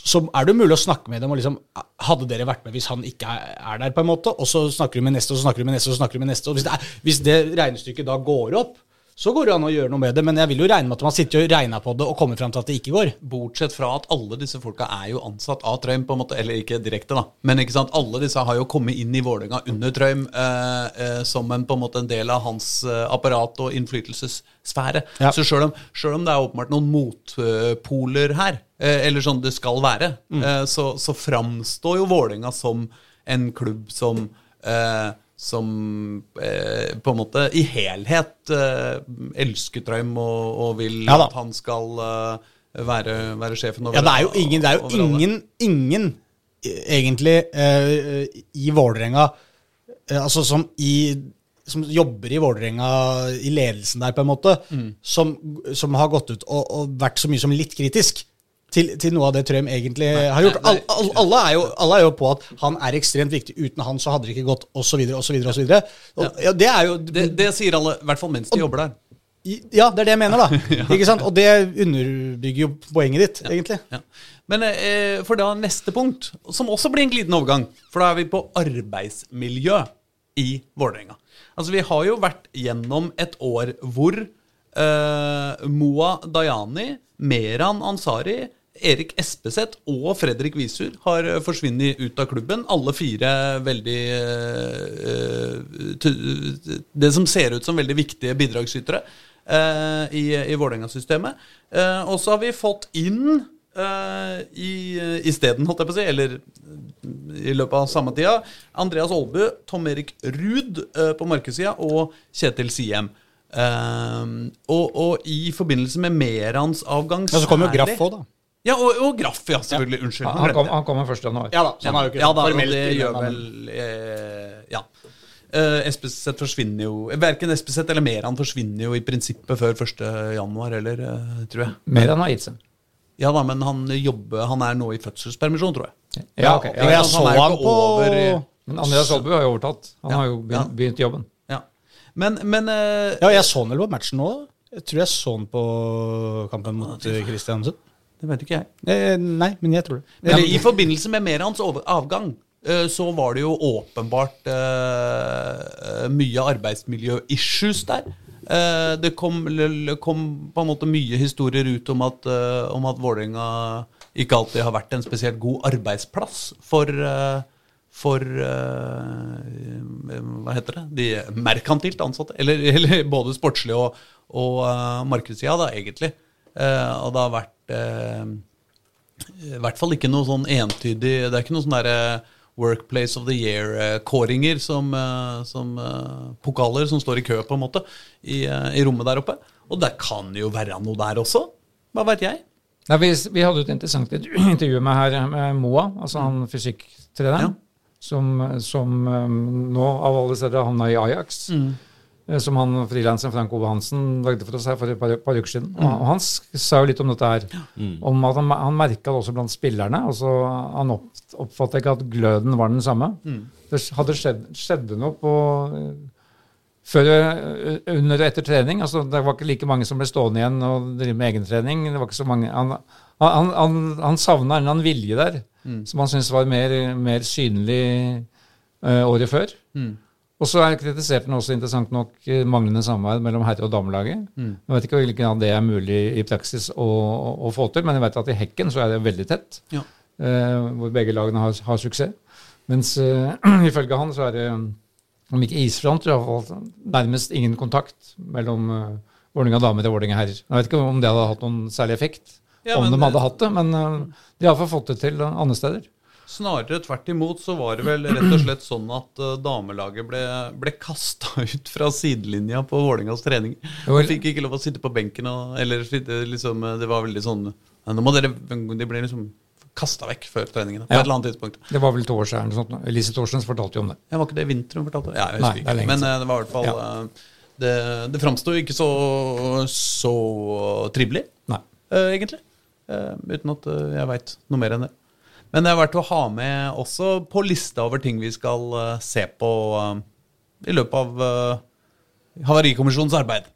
S2: så er det mulig å snakke med dem og liksom Hadde dere vært med hvis han ikke er der, på en måte? Og så snakker du med neste, og så snakker du med neste, og så snakker du med neste. Og hvis det, er, hvis det regnestykket da går opp, så går det an å gjøre noe med det. Men jeg vil jo regne med at man sitter og regner på det og kommer fram til at det ikke går.
S1: Bortsett fra at alle disse folka er jo ansatt av Trøim, på en måte, eller ikke direkte, da. Men ikke sant, alle disse har jo kommet inn i Vålerenga under Trøim eh, eh, som en, på en måte en del av hans eh, apparat og innflytelsessfære.
S2: Ja.
S1: Så sjøl om, om det er åpenbart noen motpoler her, eh, eller sånn det skal være, eh, så, så framstår jo Vålerenga som en klubb som eh, som eh, på en måte i helhet eh, elsker Trøim og, og vil
S2: Ja
S1: at han skal eh, være, være sjefen over
S2: Ja, det er jo ingen, det er jo ingen, ingen eh, egentlig eh, i Vålerenga eh, Altså som i som jobber i Vålerenga, i ledelsen der, på en måte,
S1: Mm.
S2: som, som har gått ut og, og vært så mye som litt kritisk til, til noe av det Trøm egentlig har gjort.
S1: nei,
S2: Alle, alle, er jo, alle er jo på at han er ekstremt viktig. Uten han så hadde det ikke gått, osv., osv., osv. Ja, det er jo
S1: Det, det sier alle, i hvert fall mens de jobber der.
S2: Ja, det er det jeg mener, da. Ikke sant? Og det underbygger jo poenget ditt, egentlig.
S1: Ja. Men eh, for da neste punkt, som også blir en glidende overgang, for da er vi på arbeidsmiljø i Vålerenga. Altså, vi har jo vært gjennom et år hvor eh, Moa Dayani, Meran Ansari, Erik Espeseth og Fredrik Visur har eh, forsvunnet ut av klubben. Alle fire veldig eh, Det som ser ut som veldig viktige bidragsytere eh, i, i Vålerenga-systemet. Eh, og så har vi fått inn i isteden, holdt jeg på å si, eller i løpet av samme tida, Andreas Aalbu, Tom Erik Ruud eh, på markedssida og Kjetil Siem. Eh, og, og i forbindelse med Merans avgang
S2: Ja, så kommer jo Graff òg, da.
S1: Ja, og, og Graff, ja, selvfølgelig. Unnskyld.
S4: Han, han, kom, han kommer 1. januar.
S2: Ja da, så han har jo ikke
S1: Ja da,
S2: formelt
S1: det gjør vel eh, Ja. Uh, Espeseth forsvinner jo Verken Espeseth eller Meran forsvinner jo i prinsippet før 1. januar, eller, uh, tror jeg.
S4: Meran har gitt seg.
S1: Ja da, men han jobber Han er nå i fødselspermisjon, tror jeg.
S4: Ja, ok. Ja,
S2: jeg så han,
S1: han
S2: på
S1: over
S4: Men Andreas Aalbu har jo overtatt. Han
S1: Ja,
S4: har jo begynt, begynt jobben.
S1: Ja. Men, men uh,
S2: Ja, jeg så han vel på matchen nå. Jeg tror jeg så han på kampen mot eh, Kristiansund.
S1: Det vet ikke jeg.
S2: Eh, nei, men jeg tror det.
S1: Men I forbindelse med Merans avgang eh, så var det jo åpenbart eh, mye arbeidsmiljø-issues der. Eh, det kom, kom på en måte mye historier ut om at, om at Vålerenga ikke alltid har vært en spesielt god arbeidsplass for, eh, for eh, Hva heter det? De merkantilt ansatte. Eller, eller både sportslig og, og uh, markedssida, da, egentlig. Eh, og det har vært eh, i hvert fall ikke noe sånn entydig Det er ikke noe sånn derre Workplace of the Year-kåringer som, eh, som pokaler som står i kø, på en måte, i, i rommet der oppe. Og det kan jo være noe der også. Hva veit jeg?
S4: Nei, vi, vi hadde et interessant intervju med, her, med Moa, altså han fysikktreneren,
S1: Ja.
S4: som, som nå av alle steder havna i Ajax. eh, Som han frilanseren Frank Ove Hansen lagde for oss her for et par, par uker siden. Og, og han sa jo litt om dette her. Om at han, han merka det også blant spillerne. altså Han opp, oppfatta ikke at gløden var den samme. Det hadde skjedd, skjedde noe på eh, før, under og etter trening. altså Det var ikke like mange som ble stående igjen og drive med egentrening. det var ikke så mange, Han, han, han, han savna en eller annen vilje der, som han syntes var mer, mer synlig uh, året før. Og så er- kritiserte han også interessant nok manglende samarbeid mellom herre- og damelaget. Jeg vet ikke hvilken av det er mulig i praksis å, å, å få til, men jeg vet at i hekken så er det veldig tett.
S1: Ja.
S4: eh, hvor begge lagene har, har suksess. Mens eh, ifølge han så er det om ikke isfront, i hvert fall nærmest ingen kontakt mellom uh, Vålerenga damer og Vålerenga herrer. Jeg vet ikke om det hadde hatt noen særlig effekt,
S1: Ja,
S4: om
S1: men-
S4: de hadde hatt det, men uh, de har iallfall fått det til uh, andre steder.
S1: Snarere tvert imot så var det vel rett og slett sånn at eh, damelaget ble, ble kasta ut fra sidelinja på Vålerengas trening. De fikk ikke lov å sitte på benken, og, eller liksom, eh, det var veldig sånn Nå må dere De ble liksom kasta vekk før treningene. På
S4: Ja.
S1: et eller annet tidspunkt.
S4: Det var vel to år siden. Sånn. Elise Thorsens fortalte jo om det.
S1: Ja, Var ikke det vinter hun fortalte? Ja, jeg
S4: Nei,
S1: husker
S4: er
S1: ikke. Men eh, det var i hvert fall
S4: Ja.
S1: eh, Det, det framsto ikke så, så trivelig,
S4: Nei.
S1: eh, egentlig. Eh, uten at eh, jeg veit noe mer enn det. Men det er verdt å ha med også på lista over ting vi skal eh, se på eh, i løpet av uh, Havarikommisjonens arbeid.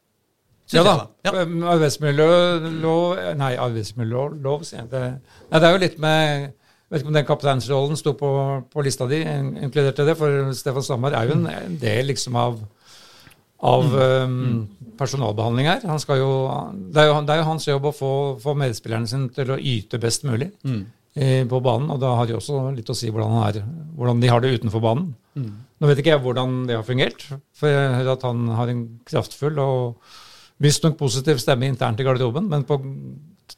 S4: Ja da.
S1: Ja.
S4: Arbeidsmiljølov Nei, arbeidsmiljølov, sier jeg. Det, nei, det er jo litt med vet ikke om den kapteinsrollen sto på, på lista di, in- inkluderte det, for Stefan Stammer er jo en, del liksom av av um, personalbehandling her. Han skal jo, det, er jo, det er jo hans jobb å få, få medspillerne sine til å yte best mulig eh, på banen, og da har de også litt å si hvordan, han er, hvordan de har det utenfor banen. Nå vet ikke jeg hvordan det har fungert, for jeg hører at han har en kraftfull og visstnok positiv stemme internt i garderoben, men på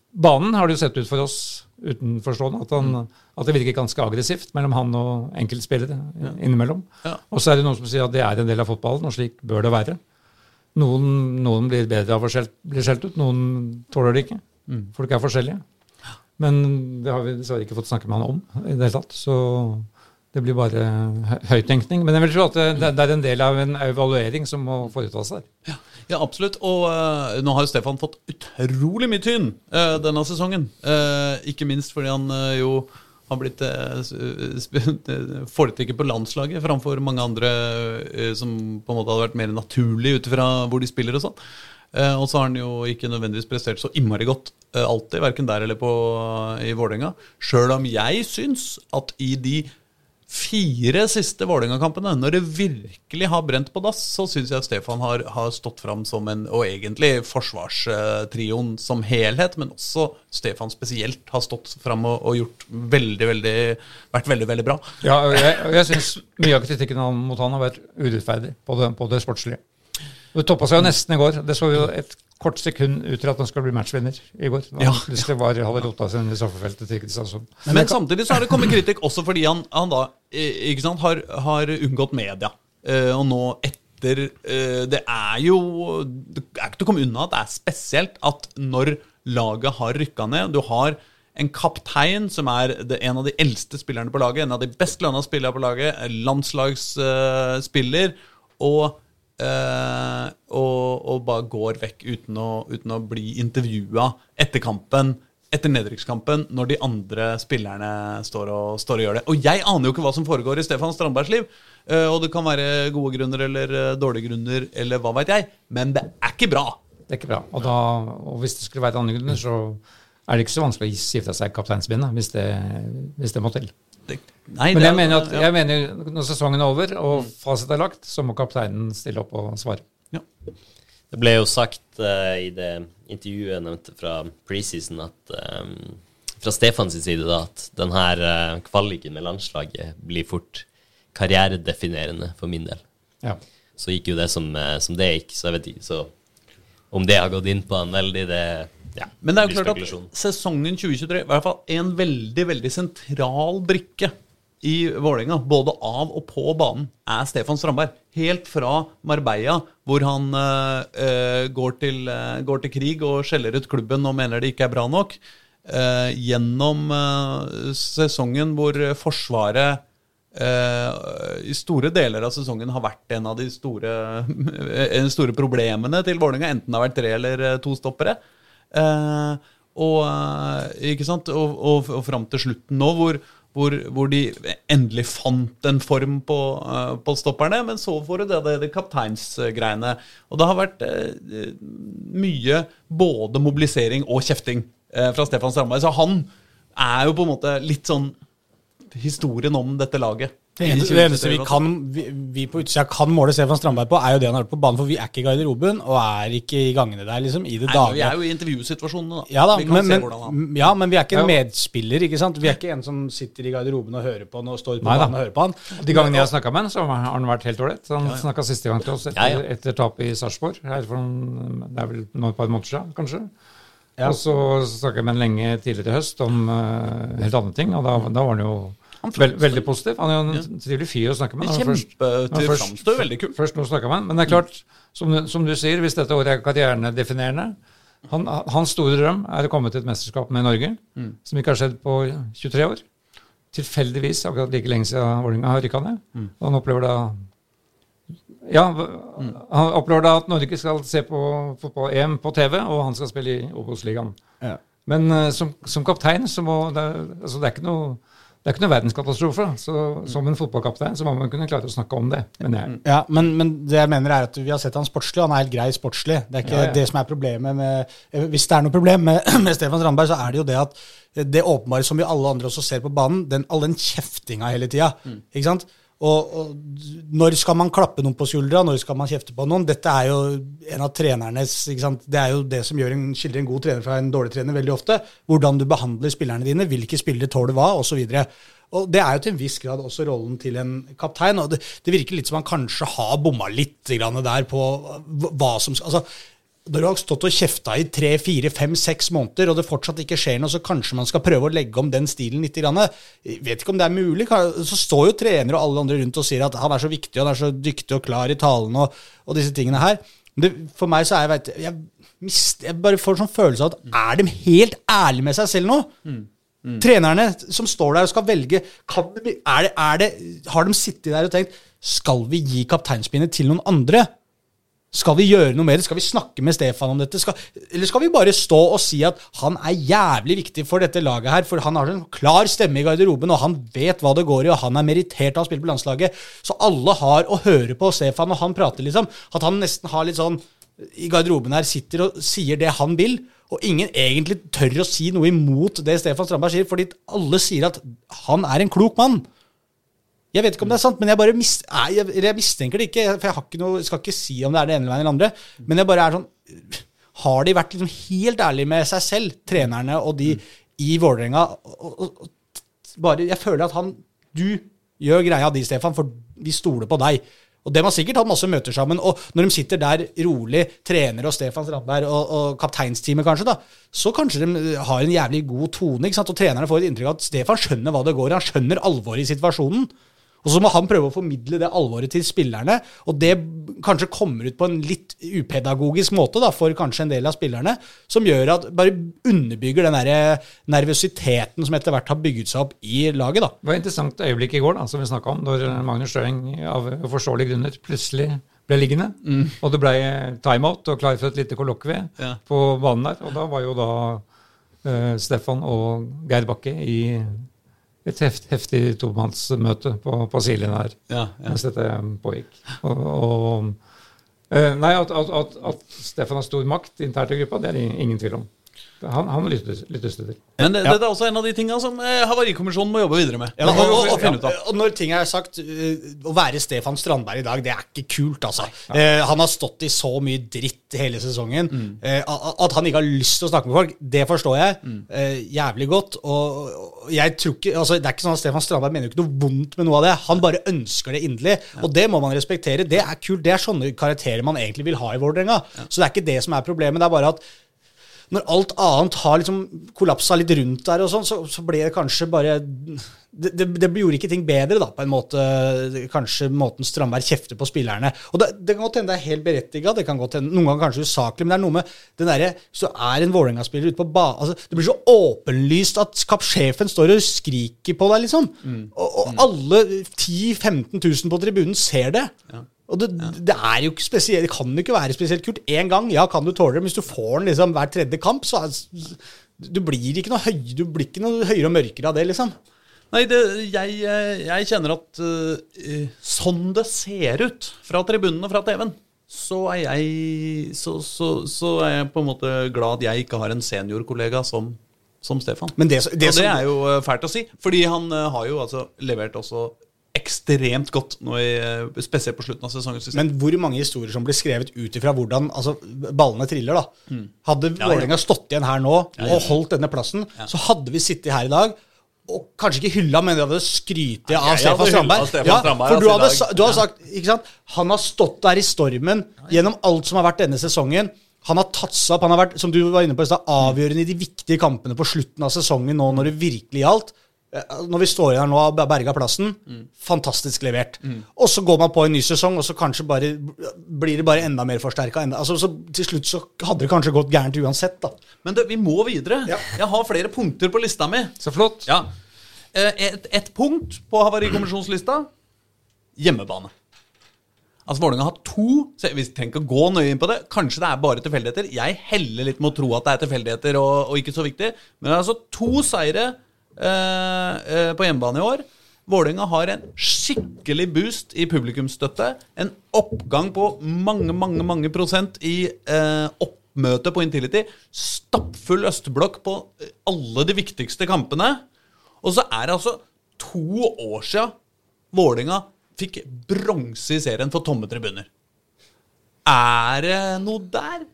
S4: banen har det jo sett ut for oss utenforstående at, han, at det virker ganske aggressivt mellom han og enkeltspillere innimellom.
S1: Ja.
S4: Og så er det noen som sier at det er en del av fotballen, og slik bør det være. Noen, noen blir bedre av å skjelt, bli skjelt ut, noen tåler det ikke. Folk er forskjellige. Men det har vi dessverre ikke fått snakke med han om i det hele tatt. Så Det blir bare høyttenkning. Men jeg vil tro at det, det er en del av en evaluering som må foretas der.
S1: Ja, ja absolutt. Og uh, nå har jo Stefan fått utrolig mye tyn uh, denne sesongen. Uh, ikke minst fordi han eh, jo har blitt foretrekket på landslaget framfor mange andre eh, som på en måte hadde vært mer naturlig ut fra hvor de spiller og sånn. Eh, og så har han jo ikke nødvendigvis prestert så innmari godt eh, alltid, verken der eller på, i Vålerenga. Sjøl om jeg syns at i de fire siste Vålerenga-kampene, når det virkelig har brent på dass, så syns jeg Stefan har, har stått fram som en Og egentlig forsvarstrioen som helhet, men også Stefan spesielt, har stått fram og, og gjort veldig, veldig vært veldig, veldig bra.
S4: Ja, jeg, jeg syns mye av kritikken mot han har vært urettferdig på det, på det sportslige. Det toppa seg jo nesten i går. Det så jo et kort sekund ut til at han skulle bli matchvinner i går. Da
S1: Ja.
S4: det var, hadde rota seg inn i straffefeltet til Kristiansund.
S1: Men, samtidig så har det kommet kritikk også fordi han, han da ikke sant, har, har unngått media. Uh, og nå etter uh, Det er jo Det er ikke til å komme unna at det er spesielt at når laget har rykka ned Du har en kaptein som er det, en av de eldste spillerne på laget, en av de best lønna spillerne på laget, landslagsspiller, og eh, og, og bare går vekk uten å, uten å bli intervjua etter kampen, etter nedrykkskampen, når de andre spillerne står og, står og gjør det. Og jeg aner jo ikke hva som foregår i Stefan Strandbergs liv. Uh, og det kan være gode grunner eller eh, dårlige grunner, eller hva veit jeg. Men det er ikke bra.
S4: Det er ikke bra. Og, da, og hvis det skulle være andre grunner, så er det ikke så vanskelig å gifte seg kapteinsbindet, hvis hvis det må til.
S1: Det, nei,
S4: Men
S1: det
S4: jeg
S1: er-
S4: mener at
S1: ja.
S4: jeg mener, når sesongen er over og fasit er lagt, så må kapteinen stille opp og svare.
S1: Ja.
S3: Det ble jo sagt uh, i det intervjuet jeg nevnte fra preseason, at um, fra Stefans side da, at denne uh, kvaliken med landslaget blir fort karrieredefinerende for min del.
S4: Ja.
S3: Så gikk jo det som, uh, som det gikk, så jeg vet ikke så om det har gått inn på han veldig, det ja,
S1: Men det er jo klart at sesongen 2023 i hvert fall en veldig veldig sentral brikke i Vålerenga, både av og på banen, er Stefan Strandberg. Helt fra Marbella, hvor han eh, går, til, uh, går til krig og skjeller ut klubben og mener det ikke er bra nok, uh, gjennom sesongen hvor Forsvaret i store deler av sesongen har vært en av de store, en store problemene til Vålerenga, enten det har vært tre eller to stoppere. Eh, og, eh, ikke sant? og, og, og fram til slutten nå, hvor, hvor, hvor de endelig fant en form på, eh, på stopperne. Men så får du det, det, det kapteinsgreiene. Og det har vært eh, mye både mobilisering og kjefting eh, fra Stefan Strandberg. Så han er jo på en måte litt sånn historien om dette laget.
S2: Det eneste, det eneste vi, kan, vi, vi på utsida kan måle Stefan Strandberg på, er jo det han har gjort på banen. For vi er ikke i garderoben og er ikke i gangene der liksom, i det
S1: Nei, men Vi er jo i intervjusituasjonene, da.
S2: Ja, da,
S1: vi kan
S2: men,
S1: se
S2: men,
S1: hvordan han
S2: ja, men vi er ikke en medspiller. ikke sant? Vi er ikke en som sitter i garderoben og hører på han og står på
S4: Nei
S2: banen og hører på han.
S4: De gangene jeg har snakka med han, så har han vært helt ålreit. Han snakket snakka siste gang til oss etter,
S3: Ja, ja.
S4: etter tapet i Sarpsborg. Det er vel nå et par måneder siden, kanskje.
S2: Ja.
S4: Og så snakka jeg med han lenge tidligere i høst om uh, helt andre ting, og da, da var han jo vel, veldig positiv. Han er jo en trivelig fyr å snakke med. når først-
S1: Kjempe
S4: når han
S1: til
S4: først-
S1: framstår veldig kult.
S4: Først nå snakker med han, Men det er klart, som, du- som du sier, hvis dette året er karrieredefinerende han, Hans store drøm er å komme til et mesterskap med Norge, som ikke har skjedd på 23 år. Tilfeldigvis akkurat like lenge siden Vålerenga har rykka ned. Og han opplever da Ja, han opplever da at Norge skal se på fotball-EM på TV, og han skal spille i Obos-ligaen.
S2: Ja.
S4: Men uh, som, som kaptein så må det, altså det er ikke noe det er ikke noe verdenskatastrofe. Så som en fotballkaptein så må man kunne klare å snakke om det, Men, jeg.
S2: Ja, men, men det jeg mener er at vi har sett han sportslig, han er helt grei sportslig. Det er ikke
S4: Ja, ja.
S2: det som er problemet med eh, Hvis det er noe problem med, med Stefan Strandberg, så er det jo det at det åpenbare som vi alle andre også ser på banen, den, all den kjeftinga hele tida. Ikke sant? Og, og når skal man klappe noen på skuldra, når skal man kjefte på noen? Dette er jo en av trenernes? Det er jo det som gjør en, skiller en god trener fra en dårlig trener veldig ofte. Hvordan du behandler spillerne dine, hvilke spillere tåler hva, osv. Og Det er jo til en viss grad også rollen til en kaptein. og Det, det virker litt som han kanskje har bomma litt der på hva som skal altså, Når du har stått og kjefta i tre, fire, fem, seks måneder, og det fortsatt ikke skjer noe, så kanskje man skal prøve å legge om den stilen litt. Grann. Jeg vet ikke om det er mulig. Så står jo trenere og alle andre rundt og sier at han er så viktig og han er så dyktig og klar i talen og, og disse tingene her. Det, for meg så er jeg, vet, jeg, mist, jeg bare får sånn følelse av at er de helt ærlige med seg selv nå? Trenerne som står der og skal velge kan, er det, er det, Har de sittet der og tenkt Skal vi gi kapteinspinnet til noen andre? Skal vi gjøre noe med det? Skal vi snakke med Stefan om dette? Skal, eller skal vi bare stå og si at han er jævlig viktig for dette laget her, for han har en klar stemme i garderoben, og han vet hva det går i, og han er merittert av å spille på landslaget. Så alle har å høre på Stefan når han prater, liksom. At han nesten har litt sånn i garderoben her sitter og sier det han vil, og ingen egentlig tør å si noe imot det Stefan Strandberg sier, fordi alle sier at han er en klok mann. Jeg vet ikke om det er sant, men jeg bare mis nei, jeg, jeg mistenker det ikke. For jeg har ikke noe, skal ikke si om det er det ene eller andre. Men jeg bare er sånn Har de vært liksom helt ærlige med seg selv, trenerne og de i Vålerenga? Jeg føler at han Du gjør greia di, Stefan, for vi stoler på deg. Og De har sikkert hatt masse møter sammen. Og når de sitter der rolig, trener og Stefan Strandberg og, og kapteinsteamet kanskje, da, så kanskje de har en jævlig god tone. ikke sant? Og trenerne får et inntrykk av at Stefan skjønner hva det går i. Han skjønner alvoret i situasjonen. Og så må han prøve å formidle det alvoret til spillerne, og det kanskje kommer ut på en litt upedagogisk måte da, for kanskje en del av spillerne, som gjør at bare underbygger den der nervøsiteten som etter hvert har bygget seg opp i laget. da.
S4: Det var et interessant øyeblikk i går da, som vi snakka om, når Magnus Støing av forståelige grunner plutselig ble liggende. Og det ble timeout og klar for et lite kollokvie
S1: Ja.
S4: på banen der. Og da var jo da uh, Stefan og Geir Bakke i et heft, heftig tomannsmøte på, på Siljen her
S1: Ja, ja.
S4: mens dette pågikk. Og, og eh, Nei, at, at, at, at Stefan har stor makt internt i gruppa, det er det ingen tvil om. Han, han lyttes, lyttes det til.
S1: Men det, dette er også en av de tinga som eh, Havarikommisjonen må jobbe videre med.
S2: Ja, og, og, og,
S1: finne ut av.
S2: og når ting er sagt, uh, å være Stefan Strandberg i dag, det er ikke kult, altså. Uh, han har stått i så mye dritt hele sesongen. Mm. Uh, at han ikke har lyst til å snakke med folk, det forstår jeg eh, jævlig godt. Og, og jeg tror ikke, altså, Det er ikke sånn at Stefan Strandberg mener jo ikke noe vondt med noe av det. Han bare ønsker det inderlig, og det må man respektere. Det er kult. Det er sånne karakterer man egentlig vil ha i Vålerenga. Så det er ikke det som er problemet. Det er bare at når alt annet har liksom kollapsa litt rundt der, og sånn, så, så ble det kanskje bare det, det, det gjorde ikke ting bedre, da, på en måte. Kanskje måten Strandberg kjefter på spillerne. Og det, det kan godt hende det er helt berettiga, det kan godt hende noen ganger kanskje usaklig, men det er noe med den derre Hvis du er en Vålerenga-spiller ute på ba... Altså, det blir så åpenlyst at kappsjefen står og skriker på deg, liksom. Og, og alle 10 000-15 000 på tribunen ser det. Og det, det er jo ikke spesielt, det kan jo ikke være spesielt kult. Én gang, ja, kan du tåle det, men hvis du får den liksom hver tredje kamp, så er, du blir ikke noe høy, du blir ikke noe høyere og mørkere av det, liksom.
S1: Nei, det, jeg, eh, jeg kjenner at uh, sånn det ser ut fra tribunene fra TV-en, så er jeg så, så, så er jeg på en måte glad at jeg ikke har en seniorkollega som, som Stefan.
S2: Men det, det,
S1: og det er jo fælt å si, fordi han har jo altså levert også ekstremt godt, i, eh, spesielt på slutten av sesongen.
S2: Men hvor mange historier som blir skrevet ut ifra hvordan altså, ballene triller, da. Hadde
S1: Mm. Ja, ja.
S2: Vålerenga stått igjen her nå og holdt denne plassen, så hadde vi sittet her i dag. Og kanskje ikke hylla, men vi hadde skrytt av
S1: hadde
S2: Stefan Strandberg. Ja, for du
S1: altså,
S2: hadde, du hadde sagt ikke sant? Han har stått der i stormen gjennom alt som har vært denne sesongen. Han har tatt seg opp, han har vært som du var inne på avgjørende i de viktige kampene på slutten av sesongen nå når det virkelig gjaldt. Eh, Når vi står her nå og har berga plassen, fantastisk levert. Og så går man på en ny sesong, og så kanskje bare blir det bare enda mer forsterka. Altså, så til slutt så hadde det kanskje gått gærent uansett, da.
S1: Men det, vi må videre.
S2: Ja.
S1: Jeg har flere punkter på lista mi.
S4: Så flott.
S1: Ja. Eh, Et, et punkt på havarikommisjonslista hjemmebane. Altså Vålerenga har to så Vi trenger ikke å gå nøye inn på det. Kanskje det er bare tilfeldigheter. Jeg heller litt med å tro at det er tilfeldigheter og, og ikke så viktig. Men det er altså to seire eh, eh, på hjemmebane i år. Vålerenga har en skikkelig boost i publikumsstøtte. En oppgang på mange, mange mange prosent i eh, oppmøte på Intility. Stappfull østblokk på eh, alle de viktigste kampene. Og så er det altså to år sia Vålerenga fikk bronse i serien for tomme tribuner. Er det noe der?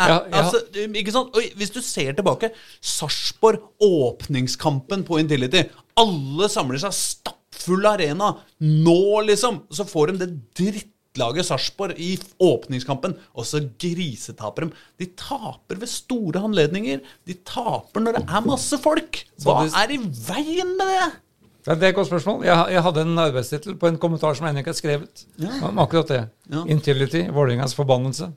S1: Er,
S4: Ja, ja.
S1: Altså, ikke sant? Og hvis du ser tilbake Sarpsborg, åpningskampen på Intility. Alle samler seg stappfull arena. Nå, liksom! Så får de det drittlaget Sarpsborg i åpningskampen, og så grisetaper de. De taper ved store anledninger. De taper når det er masse folk. Hva er i veien med det?
S4: Det er et godt spørsmål. Jeg, jeg hadde en arbeidstittel på en kommentar som ennå ikke er skrevet. Om akkurat det.
S1: Ja.
S4: Intility, Vålerengas forbannelse.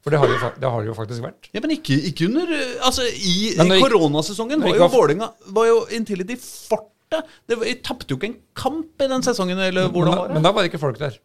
S4: For det har, jo, det har det jo faktisk vært.
S1: Ja, Men ikke, ikke under eh, Altså, i, i koronasesongen var jo Vålerenga var jo Intility forte. Det de tapte jo ikke en kamp i den sesongen, eller
S4: Men,
S1: hvordan
S4: da-
S1: var det?
S4: men da var det ikke folk der.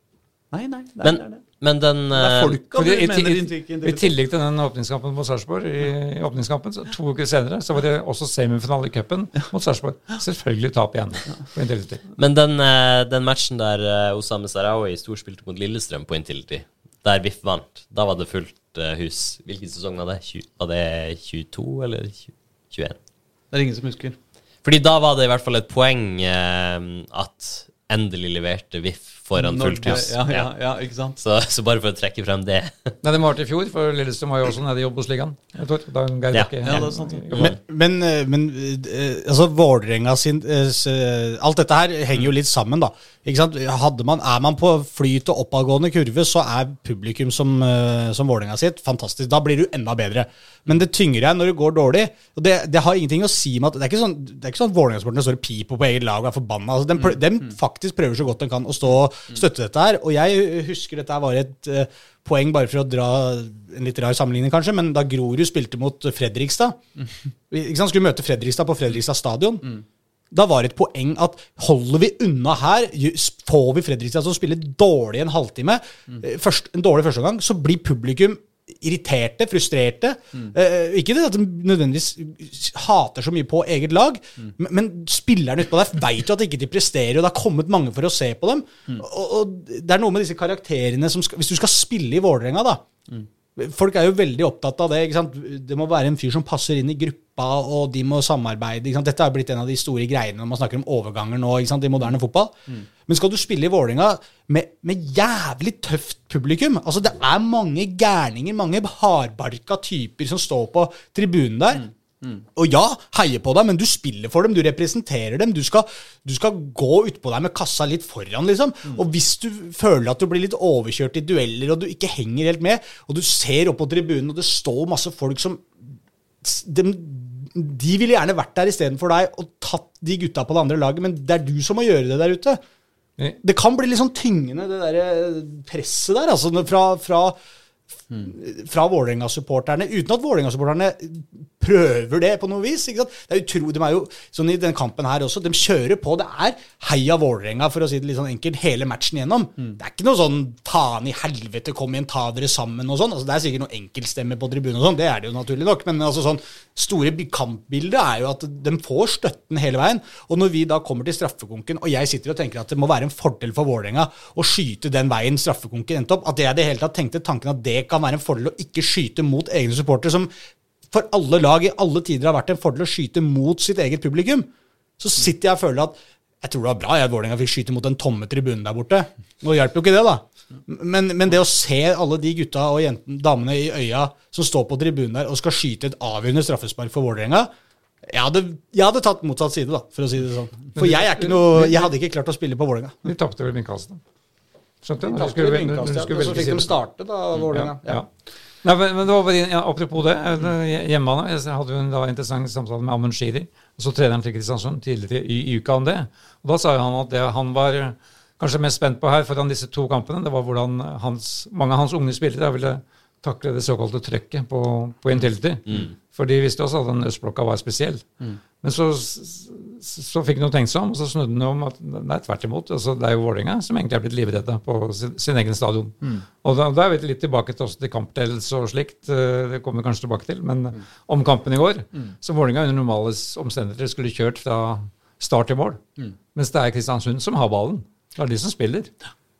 S1: Nei, nei, det
S3: Men,
S1: det er det.
S3: men den
S1: Det er
S3: folk,
S1: folka
S4: Fordi i,
S1: mener
S4: i,
S1: Intility.
S4: I tillegg til den åpningskampen mot Sarpsborg, i, i åpningskampen, så to uker senere, så var det også semifinale i cupen mot Sarpsborg. Selvfølgelig tap igjen på Intility.
S3: Men den, eh, den matchen der eh, Osame Sarawi storspilte mot Lillestrøm på Intility, der VIF vant, da var det fullt eh, hus. Hvilken sesong var det? Var det 22 eller 21?
S1: Det er ingen som husker.
S3: Fordi da var det i hvert fall et poeng eh, at endelig leverte VIF foran fullt hus.
S1: Ja, ja, ja, ikke sant?
S3: Så, så bare for å trekke frem det.
S4: Nei, det må ha vært i fjor, for Lillestrøm var jo også nede i Obos-ligaen.
S3: Ja.
S1: Ja, det sant.
S2: Men, men, eh, men eh, altså Vålerenga sin eh, Alt dette her henger jo litt sammen, da. Man, er man på flyt og oppadgående kurve, så er publikum som, eh, som Vålerenga sitt fantastisk. Da blir du enda bedre. Men det tynger deg når det går dårlig. Og det, det har ingenting å si med at Det er ikke sånn, det er ikke sånn at Vålerenga-sportene står og piper på eget lag og er forbanna. Altså, de, prø- de faktisk prøver så godt de kan å stå og støtte dette her. Og jeg husker dette var et uh, poeng bare for å dra en litt rar sammenligning, kanskje, men da Grorud spilte mot Fredrikstad sant, Skulle møte Fredrikstad på Fredrikstad stadion. Da var det et poeng at holder vi unna her, får vi Fredrikstad som spiller spille dårlig en halvtime, eh, først, en dårlig første gang, så blir publikum irriterte, frustrerte. Eh, ikke det at de nødvendigvis hater så mye på eget lag, men, men spillerne utpå der veit jo at ikke de presterer, og det har kommet mange for å se på dem. Og, og det er noe med disse karakterene som skal Hvis du skal spille i Vålerenga, da Folk er jo veldig opptatt av det. ikke sant? Det må være en fyr som passer inn i gruppa, og de må samarbeide. ikke sant? Dette er blitt en av de store greiene når man snakker om overganger nå ikke sant? i moderne fotball. Men skal du spille i Vålerenga med, med jævlig tøft publikum altså Det er mange gærninger, mange hardbarka typer som står på tribunen der. Og ja, heier på deg, men du spiller for dem, du representerer dem. Du skal, du skal gå utpå deg med kassa litt foran, liksom. Og hvis du føler at du blir litt overkjørt i dueller, og du ikke henger helt med, og du ser opp på tribunen, og det står masse folk som de, de ville gjerne vært der istedenfor deg og tatt de gutta på det andre laget, men det er du som må gjøre det der ute. Det kan bli litt sånn tyngende, det der presset der, altså fra, fra fra Vålerenga-supporterne, uten at Vålerenga-supporterne prøver det på noe vis. ikke sant? Det er utro, de er jo sånn i den kampen her også, de kjører på. Det er heia Vålerenga, for å si det litt sånn enkelt, hele matchen gjennom. Det er ikke noe sånn faen i helvete, kom igjen, ta dere sammen og sånn. Altså, det er sikkert noe enkeltstemmer på tribunen og sånn, det er det jo naturlig nok. Men altså sånn store kampbildet er jo at de får støtten hele veien. Og når vi da kommer til straffekonken, og jeg sitter og tenker at det må være en fordel for Vålerenga å skyte den veien straffekonken endte opp, at jeg i det hele tatt tenkte tanken at det kan være en fordel å ikke skyte mot egne supportere, som for alle lag i alle tider har vært en fordel å skyte mot sitt eget publikum, så sitter jeg og føler at jeg tror det var bra jeg at Vålerenga fikk skyte mot den tomme tribunen der borte. Nå hjelper jo ikke det, da. Men, men det å se alle de gutta og jentene, damene i øya som står på tribunen der og skal skyte et avgjørende straffespark for Vålerenga jeg hadde, jeg hadde tatt motsatt side, da, for å si det sånn. For jeg, er ikke noe, jeg hadde ikke klart å spille på Vålerenga.
S4: Vi tapte vel Vindkastet. Skjønte?
S2: De vindkastet,
S4: du skulle
S2: og så fikk de starte, da, Vålerenga.
S4: Ja. ja. Nei, men, det var bare, ja, Apropos det. eh, Hjemmebane. Jeg hadde jo en da interessant samtale med Amund Shiri, så treneren til Kristiansund, tidligere i, i uka om det. Og Da sa han at det han var eh, kanskje mest spent på her foran disse to kampene, det var hvordan hans, mange av hans unge spillere ville takle det såkalte trøkket på, på Intility. For de visste også at den østblokka var spesiell. Men så, så, så fikk han tenkt seg om, og så snudde han om at nei, tvert imot. Altså, det er jo Vålerenga som egentlig er blitt livredde på sin, sin egen stadion. Og da, da er vi litt tilbake til, også til kampdelelse og slikt. eh, Det kommer vi kanskje tilbake til. Men om kampen i går, så Vålerenga under normale omstendigheter skulle kjørt fra start til mål. Mens det er Kristiansund som har ballen. Det er de som spiller.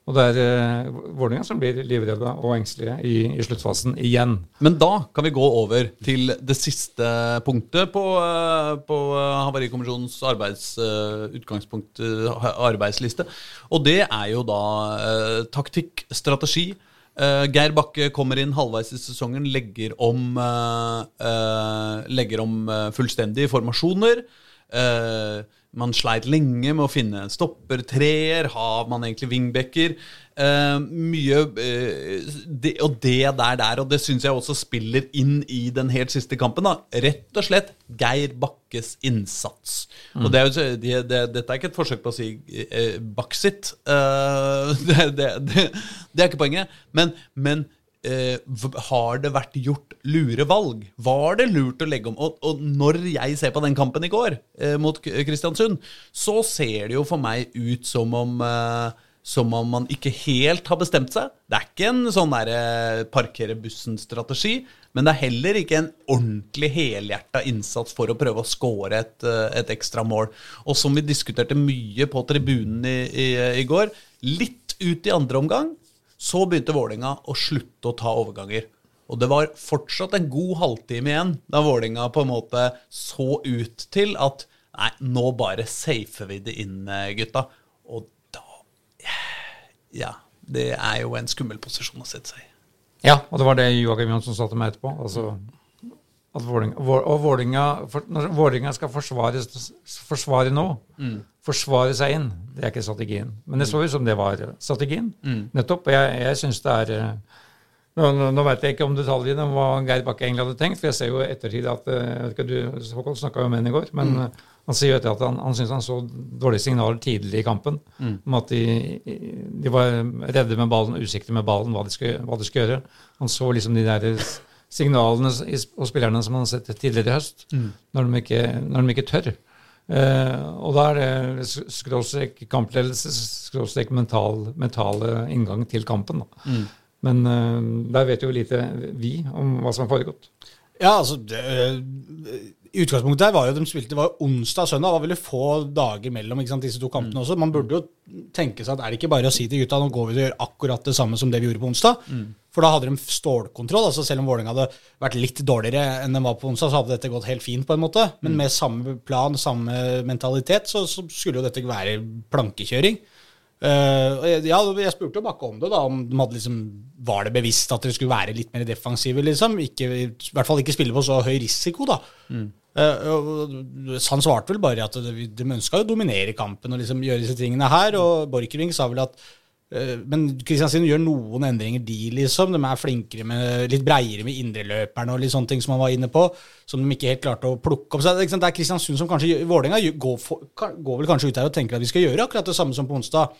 S4: Og det er eh, Vålerenga som blir livredde og engstelige i, i sluttfasen igjen.
S1: Men da kan vi gå over til det siste punktet på, eh, på eh, Havarikommisjonens arbeids, eh, utgangspunkt, arbeidsliste. Og det er jo da eh, taktikk, strategi. Uh, Geir Bakke kommer inn halvveis i sesongen, legger om, uh, uh, legger om eh, fullstendig formasjoner. Eh, man sleit lenge med å finne stoppertreer. Har man egentlig wingbacker? Uh, mye uh, det, Og det der, der, og det syns jeg også spiller inn i den helt siste kampen. da Rett og slett Geir Bakkes innsats. Og det er jo, det, det, Dette er ikke et forsøk på å si uh, Bakk sitt. Uh, det, er ikke poenget. Men, men har det vært gjort lure valg? Var det lurt å legge om? Og, og når jeg ser på den kampen i går eh, mot Kristiansund, så ser det jo for meg ut som om eh, som om man ikke helt har bestemt seg. Det er ikke en sånn der, eh, parkere bussen-strategi, men det er heller ikke en ordentlig helhjerta innsats for å prøve å score et, eh, et ekstra mål. Og som vi diskuterte mye på tribunen i, i, i går, litt ut i andre omgang, så begynte Vålinga å slutte å ta overganger. Og det var fortsatt en god halvtime igjen da Vålinga på en måte så ut til at nei, nå bare safer vi det inn, eh, gutta. Og da Ja, det er jo en skummel posisjon å sette seg i.
S4: Ja, og det var det Joakim Jonsson sa til meg etterpå. Altså, at Vålinga, for, når Vålinga skal forsvare, forsvare nå, forsvare seg inn, det er ikke strategien. Men det så ut som det var strategien. Nettopp. Og jeg, jeg syns det er eh, Nå, nå, nå vet jeg ikke om detaljene om hva Geir Bakke egentlig hadde tenkt, for jeg ser jo i ettertid at eh, jeg vet ikke, du, Håkon snakka jo med henne i går, men mm. han sier jo etter at han, han syns han så dårlige signaler tidlig i kampen. Om at de, de var redde med ballen, usikre med ballen, hva de skulle, hva de skulle gjøre. Han så liksom de der signalene hos spillerne som man har sett tidligere i høst, når, de ikke, når de ikke tør. Eh, og da er det skråstrek kampledelse, skråstrek mental, mentale inngang til kampen. Da. Men eh, der vet jo lite vi om hva som har foregått.
S2: Ja, altså det, I utgangspunktet her var jo at de spilte, var onsdag og søndag. Det var veldig få dager mellom sant, disse to kampene også. Man burde jo tenke seg at er det ikke bare å si til gutta nå går vi til å gjøre akkurat det samme som det vi gjorde på onsdag? For da hadde de stålkontroll. altså Selv om Vålerenga hadde vært litt dårligere enn de var på onsdag, så hadde dette gått helt fint, på en måte. Men med samme plan, samme mentalitet, så, så skulle jo dette være plankekjøring. Uh, jeg, ja, jeg spurte jo Bakke om det, da, om de liksom, var det bevisst at dere skulle være litt mer defensive. liksom, ikke, I hvert fall ikke spille på så høy risiko. da. Og han svarte vel bare at de, de ønska å dominere kampen og liksom gjøre disse tingene her. Og Borchgrevink sa vel at eh, men Kristiansund gjør noen endringer, de, liksom. De er flinkere med, litt breiere med indreløperne og litt sånne ting som han var inne på, som de ikke helt klarte å plukke opp. Så det, er Kristiansund som kanskje Vålerenga går, går vel kanskje ut her og tenker at vi skal gjøre akkurat det samme som på onsdag.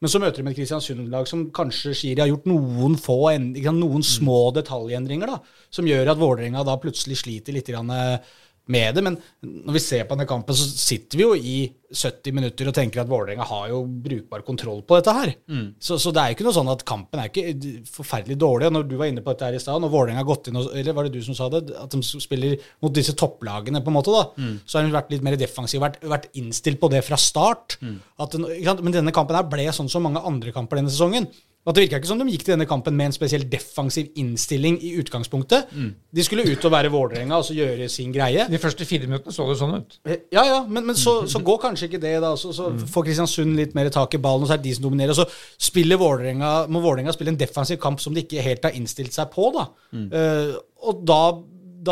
S2: Men så møter de et Kristiansund-lag som kanskje Shiri har gjort noen få noen små detaljendringer, da, som gjør at Vålerenga da plutselig sliter litt grann, eh, med det. Men når vi ser på denne kampen, så sitter vi jo i 70 minutter og tenker at Vålerenga har jo brukbar kontroll på dette her. Så, så det er jo ikke noe sånn at kampen er ikke forferdelig dårlig. Når du var inne på dette her i stad, når Vålerenga har gått inn og, Eller var det du som sa det? At de spiller mot disse topplagene, på en måte, da. Så har de vært litt mer defensive, vært, vært innstilt på det fra start. At, ikke sant? Men denne kampen her ble sånn som mange andre kamper denne sesongen. At Det virka ikke som de gikk til denne kampen med en spesiell defensiv innstilling i utgangspunktet. De skulle ut og være Vålerenga og så gjøre sin greie.
S4: De første fire minuttene så det sånn ut.
S2: Eh, Ja, ja, men, men så, så går kanskje ikke det, da. Så, så får Kristiansund litt mer tak i ballen, og så er det de som dominerer. Og så spiller Vålerenga, må Vålerenga spille en defensiv kamp som de ikke helt har innstilt seg på, da. Eh, og da,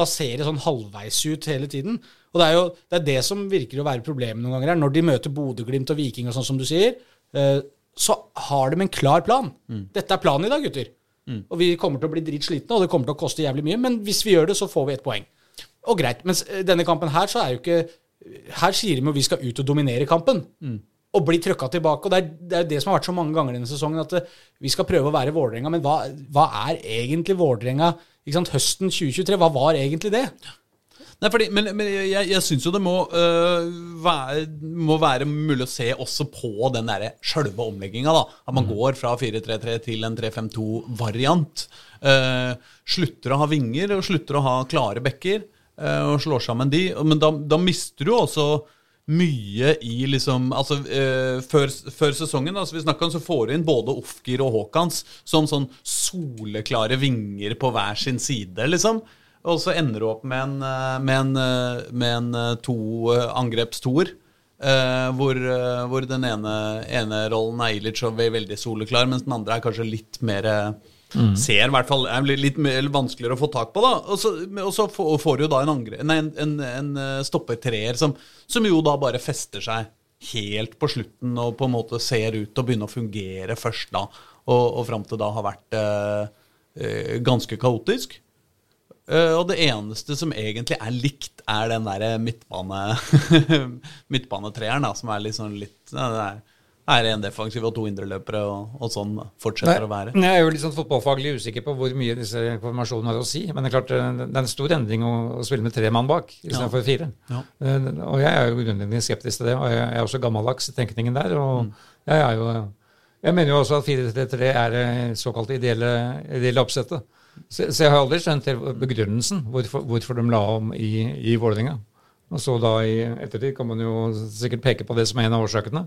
S2: da ser det sånn halvveis ut hele tiden. Og det er jo det, er det som virker å være problemet noen ganger her. Når de møter Bodø-Glimt og Viking og sånn som du sier, eh, så har de en klar plan. Dette er planen i dag, gutter. Og vi kommer til å bli dritslitne, og det kommer til å koste jævlig mye, men hvis vi gjør det, så får vi ett poeng. Og greit. Mens eh, denne kampen her, så er jo ikke Her sier de jo vi skal ut og dominere kampen. Og bli trøkka tilbake. Og det er, det er det som har vært så mange ganger denne sesongen, at eh, vi skal prøve å være Vålerenga. Men hva, hva er egentlig Vålerenga høsten 2023? Hva var egentlig det?
S1: Nei, fordi, men, men jeg, jeg syns jo det må, øh, være, må være mulig å se også på den derre sjølve omlegginga. da. At man går fra 4-3-3 til en 3-5-2-variant. Øh, slutter å ha vinger og slutter å ha klare bekker, øh, og slår sammen de. Men da, da mister du også mye i liksom Altså, eh, før, før sesongen, da, som vi om, så får du inn både Ofgir og Haakons som sånn soleklare vinger på hver sin side, liksom. Og så ender du opp med en, eh, med en, eh, med en eh, to angrepstoer. Uh, hvor, uh, hvor den ene, ene rollen er Ilic og er veldig soleklar, mens den andre er kanskje litt mer mm. Ser i hvert fall er litt mer vanskeligere å få tak på. da Og så, og så får du jo da en, angre, nei, en, en, en stoppertreer som, som jo da bare fester seg helt på slutten og på en måte ser ut til å begynne å fungere først da, og, og fram til da har vært uh, ganske kaotisk. Eh, og det eneste som egentlig er likt, er den der midtbane midtbanetreeren, da, som er litt sånn litt ja, det, er, er en defensiv og to indreløpere, og, og sånn fortsetter å være.
S4: Jeg er jo litt sånn fotballfaglig usikker på hvor mye disse informasjonene har å si. Men det er klart det er en stor endring å, å spille med tre mann bak istedenfor ja. fire. Ja. Uh, og jeg er jo grunnleggende skeptisk til det. Og jeg er også gammeldags i tenkningen der. Og mm. jeg er jo jeg mener jo også at 4-3-3 er det såkalt ideelle, ideelle oppsettet. Så, så, jeg har aldri skjønt begrunnelsen hvorfor, hvorfor de la om i, i Vålerenga. Og så da i ettertid kan man jo sikkert peke på det som er en av årsakene.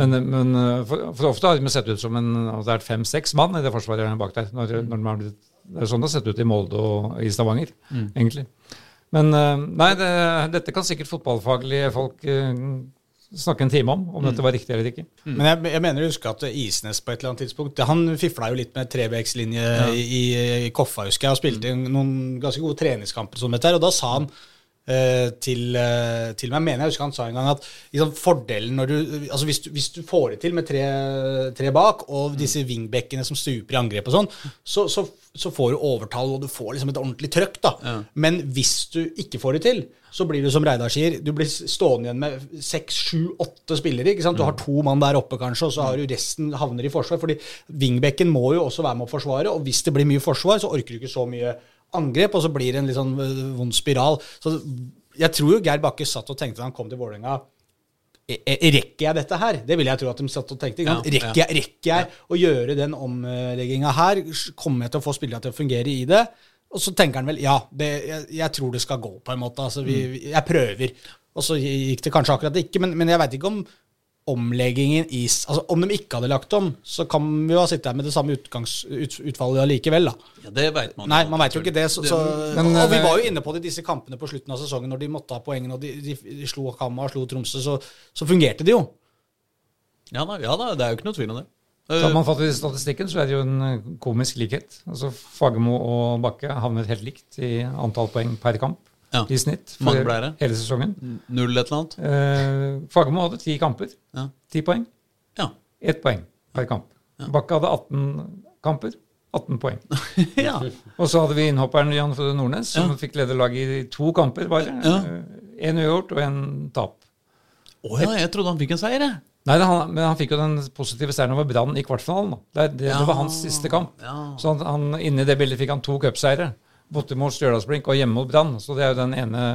S4: Men, men for, for, ofte har de sett ut som en, at det er fem-seks mann i det forsvaret bak der. Når, når de har blitt, det er sånn det har sett ut i Molde og i Stavanger, mm. egentlig. Men eh, nei, det, dette kan sikkert fotballfaglige folk eh, snakke en time om, om mm. dette var riktig eller ikke.
S2: Mm. Men jeg, jeg mener å huske at Isnes på et eller annet tidspunkt Han fifla jo litt med trebekslinje ja. i, i Koffa, husker jeg, og spilte mm. noen ganske gode treningskamper, som dette, og da sa han Uh, til, uh, til, meg. mener jeg husker han sa en gang at liksom, fordelen når du altså hvis, du hvis, du får det til med tre, tre bak, og mm. disse wingbackene som stuper i angrep og sånn, så, så, så, får du overtall, og du får liksom et ordentlig trøkk. da. Ja. Men hvis du ikke får det til, så blir du som Reidar sier, du blir stående igjen med seks, sju, åtte spillere. ikke sant? Du har mm. to mann der oppe, kanskje, og så har du resten havner i forsvar. fordi wingbacken må jo også være med å forsvare, og hvis det blir mye forsvar, så orker du ikke så mye angrep, og så blir det en litt sånn øh, vond spiral. Så jeg tror jo Geir Bakke satt og tenkte da han kom til Vålerenga Rekker jeg dette her? Det vil jeg tro at de satt og tenkte. Ja, rekker, jeg, rekker jeg å gjøre den omlegginga her? Kommer jeg til å få spillere til å fungere i det? Og så tenker han vel ja, det, jeg, jeg, tror det skal gå, på en måte. Altså, vi, mm. jeg prøver. Og så gikk det kanskje akkurat ikke, men, men jeg veit ikke om omleggingen i altså Om de ikke hadde lagt om, så kan vi jo ha sittet her med det samme utgangsutfallet ut, allikevel. da.
S1: Ja, det vet man
S2: Nei, man veit jo ikke det. Så, så, men, og vi var jo inne på det i disse kampene på slutten av sesongen, når de måtte ha poengene, og de, de, de slo Hamar, og slo Tromsø, så, så, fungerte det jo.
S1: Ja da, ja da, det er jo ikke noe tvil om det.
S4: Så man fatt i statistikken, så er det jo en eh, komisk likhet. Altså Fagermo og Bakke havnet helt likt i antall poeng per kamp ja. i snitt for hele sesongen.
S1: Null et eller annet?
S4: Eh, Fagermo hadde ti kamper. Ti ja. poeng.
S1: Ja.
S4: Ett poeng per kamp. Ja. Bakke hadde 18 kamper. 18 poeng. ja. Og så hadde vi innhopperen Jan Frode Nordnes, som ja. fikk lede laget i to kamper bare. Ja. uavgjort og én tap.
S1: Å oh, ja, jeg trodde han fikk en seier, jeg.
S4: Nei, han, men han fikk jo den positive seieren over Brann i kvartfinalen. Det, det, det, var hans siste kamp. Så han, han, inni det bildet fikk han to cupseiere borte mot Stjørdalsblink og hjemme mot Brann. Så det er jo den ene,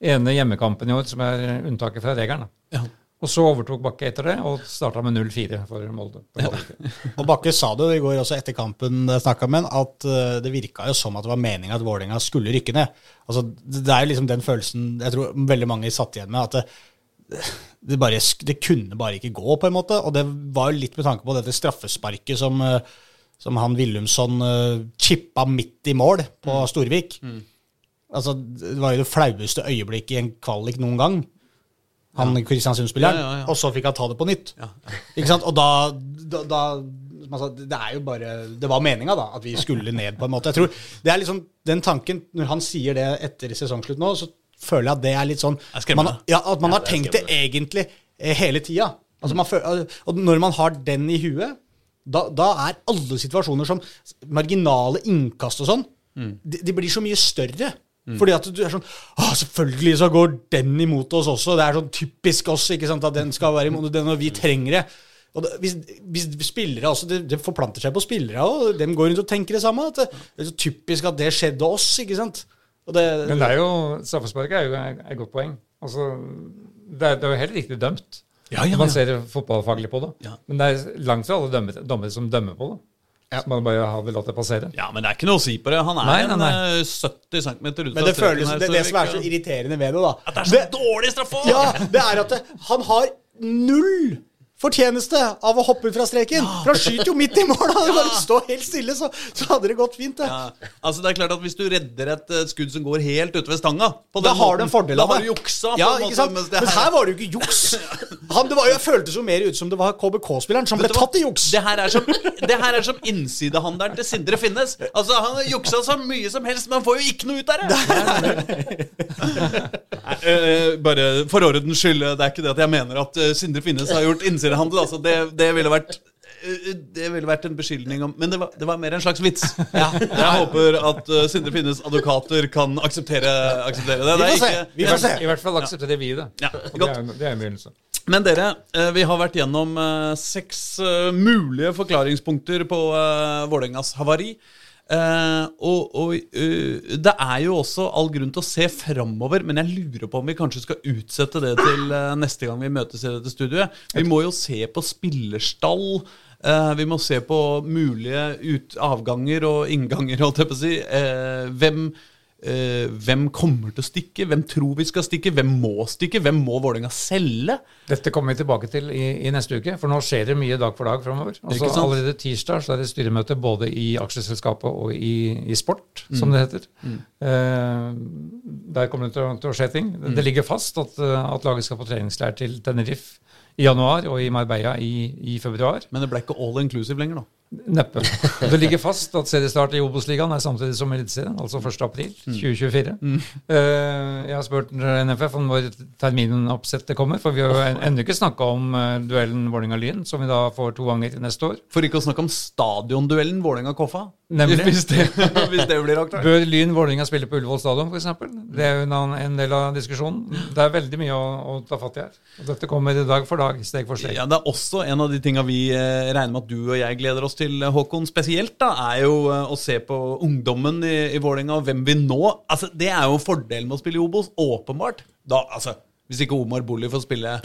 S4: ene, hjemmekampen i år som er unntaket fra regelen. Ja. Og så overtok Bakke etter det og starta med 0-4 for Molde. Ja.
S2: og Bakke sa det jo i går også etter kampen snakka med at uh, det virka jo som at det var meninga at Vålerenga skulle rykke ned. Altså, Det er jo liksom den følelsen jeg tror veldig mange satt igjen med. at det, det, bare, det kunne bare ikke gå, på en måte. Og det var jo litt med tanke på dette straffesparket som uh, som han Willumsson uh, chippa midt i mål på mm. Storvik. Mm. Altså, Det var jo det flaueste øyeblikket i en kvalik noen gang. Han ja. Kristiansund-spilleren. Ja, ja, og så fikk han ta det på nytt. Ikke sant? Og da, da, da altså, Det er jo bare Det var meninga, da, at vi skulle ned, på en måte. Jeg tror det er liksom den tanken Når han sier det etter sesongslutt nå, så føler jeg at det er litt sånn man, ja, At man har tenkt det egentlig eh, hele tida. Altså, og når man har den i huet da, da, er alle situasjoner som marginale innkast og sånn, mm. de, de, blir så mye større. Mm. Fordi at du er sånn Å, selvfølgelig så går den imot oss også. Det er sånn typisk oss ikke sant, at den skal være imot den, og vi trenger det. Og det, hvis, hvis, spillere også, det, det, forplanter seg på spillere, og de går rundt og tenker det samme. At det, det er så typisk at det skjedde oss. ikke sant?
S4: Men det er jo, straffesparket er jo et godt poeng. Altså, det er, det er jo helt riktig dømt. Ja, ja, Man ser fotballfaglig på det. Men det er langt fra alle dommere som dømmer på det. Ja. Så man bare har vel latt det passere.
S1: Ja, Men det er ikke noe å si på det. Han er nei, nei, nei. 70 cm ut
S2: Men det, føles, det, det som er så irriterende ved det, da
S1: At det er så det, dårlig straffe!
S2: Ja, det er at han har null fortjeneste av å hoppe ut fra streken. Ja. For han skyter jo midt i mål! Han ja. bare stå helt stille, så, så, hadde det gått fint. Det. Ja.
S1: Altså det er klart at Hvis du redder et uh, skudd som går helt ute ved stanga
S2: Da har du en fordel
S1: av det. Da har du juksa.
S2: Ja, ikke sant? Men her var det jo ikke juks. Han, det, var, det føltes jo mer ut som det var KBK-spilleren som ble tatt i juks.
S1: Det her er som, det her er som innsidehandelen til Sindre Finnes. Altså Han har juksa så mye som helst, men han får jo ikke noe ut av det. Uh, bare for ordens skyld, det er ikke det at jeg mener at Sindre Finnes har gjort innsidehandel. Altså, det, det ville vært det ville vært en beskyldning om Men det var, det var mer en slags vits. Ja. Jeg håper at uh, Sindre Finnes advokater kan akseptere, akseptere det.
S2: Vi får se. Vi får se.
S4: I hvert fall aksepterer vi det. Ja,
S1: det, er,
S4: det er en begynnelse.
S1: Men dere, eh, vi har vært gjennom eh, seks mulige forklaringspunkter på uh, Vålerengas havari. Eh, og og uh, det er jo også all grunn til å se framover, men jeg lurer på om vi kanskje skal utsette det til uh, neste gang vi møtes i dette studioet. Vi må jo se på spillerstall. vi må se på mulige avganger og innganger, holdt jeg på å si. Hvem, eh, hvem kommer til å stikke? Hvem tror vi skal stikke? Hvem må stikke? Hvem må Vålerenga selge?
S4: Dette kommer vi tilbake til i, i neste uke, for nå skjer det mye dag for dag framover. Allerede tirsdag så er det styremøte både i aksjeselskapet og i, i Sport,
S1: Mm.
S4: som det heter. Eh, der kommer det til, til å skje ting.
S1: Mm.
S4: Det ligger fast at, eh, at laget skal på treningsleir til Tenerife i januar og i Marbella i, i februar.
S1: Men det ble ikke all inclusive lenger, da.
S4: Neppe. Det ligger fast at seriestart i Obos-ligaen er samtidig som Eliteserien, altså 1. april 2024. Eh, jeg har spurt NFF om når terminoppsettet kommer, for vi har jo en- ennå ikke snakka om eh, duellen Vålerenga-Lyn, som vi da får to ganger neste år.
S1: For ikke å snakke om stadionduellen Vålerenga-Koffa.
S4: Nemlig.
S1: Hvis det, hvis det blir aktuelt.
S4: Bør Lyn Vålerenga spille på Ullevål stadion, f.eks.? Det er jo en, del av diskusjonen. Det er veldig mye å, å ta fatt i her. Og dette kommer dag for dag, steg for steg.
S1: Ja, Det er også en av de tinga vi eh, regner med at du og jeg gleder oss til, eh, Håkon. Spesielt da, er jo eh, å se på ungdommen i, i Vålerenga og hvem vi nå Altså, Det er jo fordelen med å spille i Obos. Åpenbart. Da, altså, Hvis ikke Omar Bolli får spille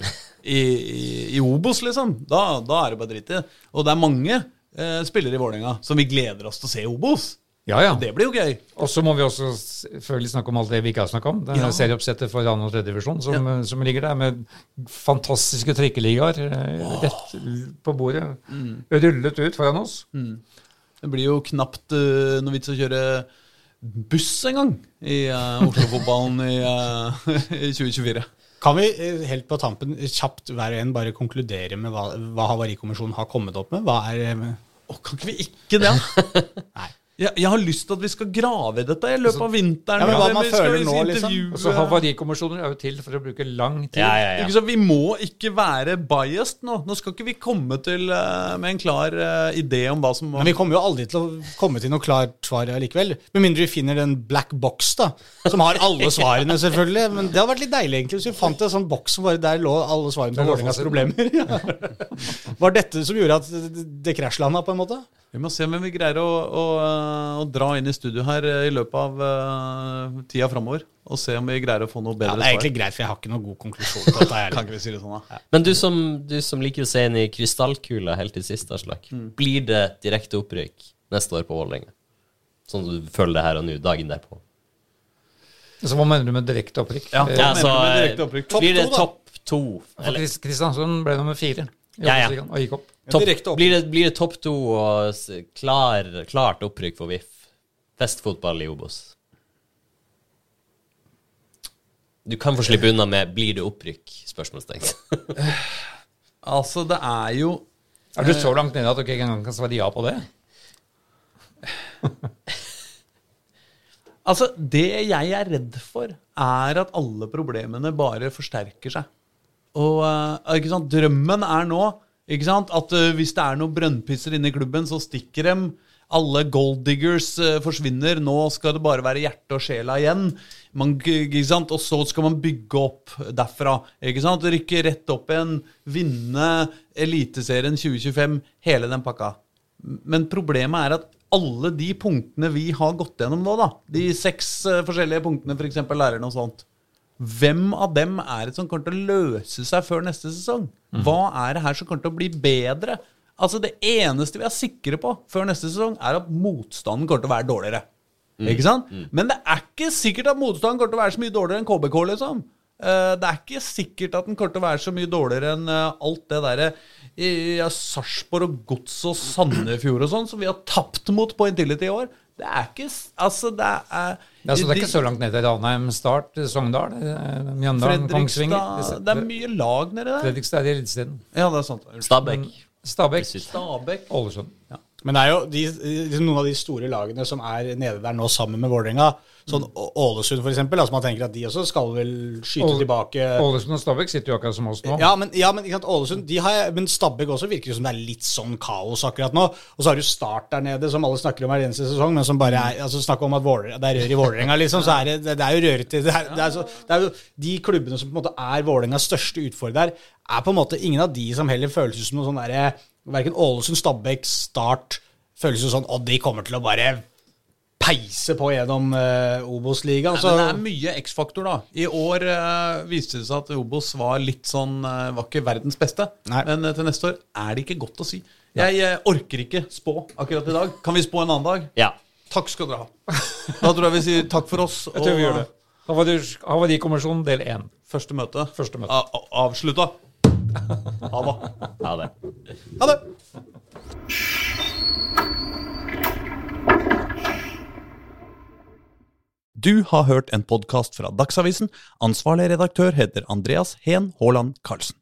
S1: i, i, i Obos, liksom, da, da er det bare dritt i. Og det er mange eh, spillere i Vålerenga som vi gleder oss til å se i Obos.
S4: Ja, ja.
S1: Det blir jo gøy.
S4: Og så må vi også selvfølgelig snakke om alt det vi ikke har snakka om. Det
S1: Ja.
S4: er serieoppsettet for 2. og 3. divisjon som, som ligger der, med fantastiske trikkeligaer eh, rett på bordet. Rullet ut foran oss.
S1: Det blir jo knapt uh, noe vits å kjøre buss engang i uh, Oslo-fotballen i, uh, i 2024.
S2: Kan vi helt på tampen kjapt hver og en bare konkludere med hva, hva Havarikommisjonen har kommet opp med? Hva er
S1: Å, kan ikke vi ikke det?
S2: Nei.
S1: Jeg, jeg har lyst til at vi skal grave i dette i løpet av vinteren.
S2: Ja, men hva man føler nå, liksom?
S1: intervjue-
S4: Og så Havarikommisjoner er jo til for å bruke lang tid.
S3: Ja, ja, ja.
S1: Vi må ikke være biased nå. Nå skal ikke vi komme til uh, med en klar uh, idé om hva som må
S2: Men vi kommer jo aldri til å komme til noe klart svar likevel. Med mindre vi finner den black box, da. Som har alle svarene, selvfølgelig. Men det hadde vært litt deilig egentlig hvis vi fant en sånn boks som bare der lå alle svarene på Vålerengas problemer. Var dette som gjorde at det- det krasjlanda, på en måte?
S1: Vi må se om vi greier å, å, eh, å dra inn i studio her eh, i løpet av uh, tida framover. Og se om vi greier å få noe bedre svar.
S2: Ja, det er egentlig greit, for jeg har ikke noen god konklusjon på dette.
S1: Kan
S2: heller.
S1: ikke vi si det sånn, da?
S3: Men du som, du som liker å se inn i krystallkula helt til sist, Aslak. Blir det direkte opprykk neste år på Vålerenga? Sånn som du føler det her og nå, dagen derpå?
S4: Så hva mener du med direkte opprykk?
S1: Ja,
S4: Eh,
S3: Ja, så eh,
S1: direkte opprykk?
S3: blir det topp to?
S4: Kristiansund ble nummer fire
S3: Ja, ja.
S4: Og gikk opp.
S2: Top, opp.
S3: blir, det, blir det topp to og klar, klart opprykk for VIF? Festfotball i Obos. Du kan få slippe unna med 'blir det opprykk?' spørsmålstegn.
S1: Altså, det er jo
S4: Er du så langt nede at du ikke engang kan svare ja på det?
S1: Altså, det jeg er redd for, er at alle problemene bare forsterker seg. Og eh, ikke sant? drømmen er nå ikke sant? at eh, hvis det er noen brønnpisser inne i klubben, så stikker dem. Alle golddiggers uh, forsvinner. Nå skal det bare være hjerte og sjela igjen. Man? Og så skal man bygge opp derfra. Ikke sant? Rykke rett opp igjen. Vinne Eliteserien 2025. Hele den pakka. Men problemet er at alle de punktene vi har gått gjennom nå, da, de seks eh, forskjellige punktene, f.eks. læreren og sånt, hvem av dem er det som kommer til å løse seg før neste sesong? Hva er det her som kommer til å bli bedre? Altså Det eneste vi er sikre på før neste sesong, er at motstanden kommer til å være dårligere. Ikke sant? Men det er ikke sikkert at motstanden kommer til å være så mye dårligere enn KBK, liksom. Eh, Det er ikke sikkert at den kommer til å være så mye dårligere enn eh, alt det derre i ja, Sarpsborg og Gods og Sandefjord og sånn, som vi har tapt mot på Intility i år. Det er ikke Altså, det er
S4: Ja, så det er ikke så langt ned til Ranheim, Start, Sogndal, eh, Mjøndalen, Kongsvinger
S1: Fredrikstad Det er mye lag nedi der.
S4: Fredrikstad er i Eliteserien.
S1: Ja, det er sant.
S3: Stabæk.
S4: Stabæk,
S1: Stabæk.
S4: Ålesund.
S1: Ja.
S2: Men det er jo de, liksom noen av de store lagene som er nede der nå sammen med Vålerenga. Sånn Ålesund, for eksempel. Altså man tenker at de også skal vel skyte
S4: Ål-
S2: tilbake.
S4: Ålesund og Stabæk sitter jo akkurat som oss nå.
S2: Ja, men, ja, men, ikke sant, Ålesund, de har, men Stabæk også virker jo som det er litt sånn kaos akkurat nå. Og så har du Start der nede, som alle snakker om hver eneste sesong, men som bare er altså Snakk om at Våler, det er rør i Vålerenga, liksom. Så er det, det, er jo rørete. Det, er- det, er så- det er jo de klubbene som på en måte er Vålerengas største utfordrer, er på en måte ingen av de som heller føles ut som noe sånn derre Verken Ålesund, Stabæk, Start føles jo sånn Og de kommer til å bare peise på gjennom uh, Obos-ligaen.
S1: Nei,
S2: så-
S1: men det er mye X-faktor, da. I år uh, viste det seg at Obos var litt sånn uh, Var ikke verdens beste.
S2: Nei.
S1: Men uh, til neste år er det ikke godt å si. Jeg orker ikke spå akkurat i dag. Kan vi spå en annen dag?
S3: Ja.
S1: Takk skal dere ha. Da tror jeg vi sier takk for oss.
S4: Jeg tror vi gjør det. Havarikommisjonen del én.
S1: Første møte.
S4: Første møte.
S1: Avslutta. Ha det.
S3: Ha det.
S2: Ha det!
S1: Du har hørt en podkast fra Dagsavisen. Ansvarlig redaktør heter Andreas Heen Haaland Karlsen.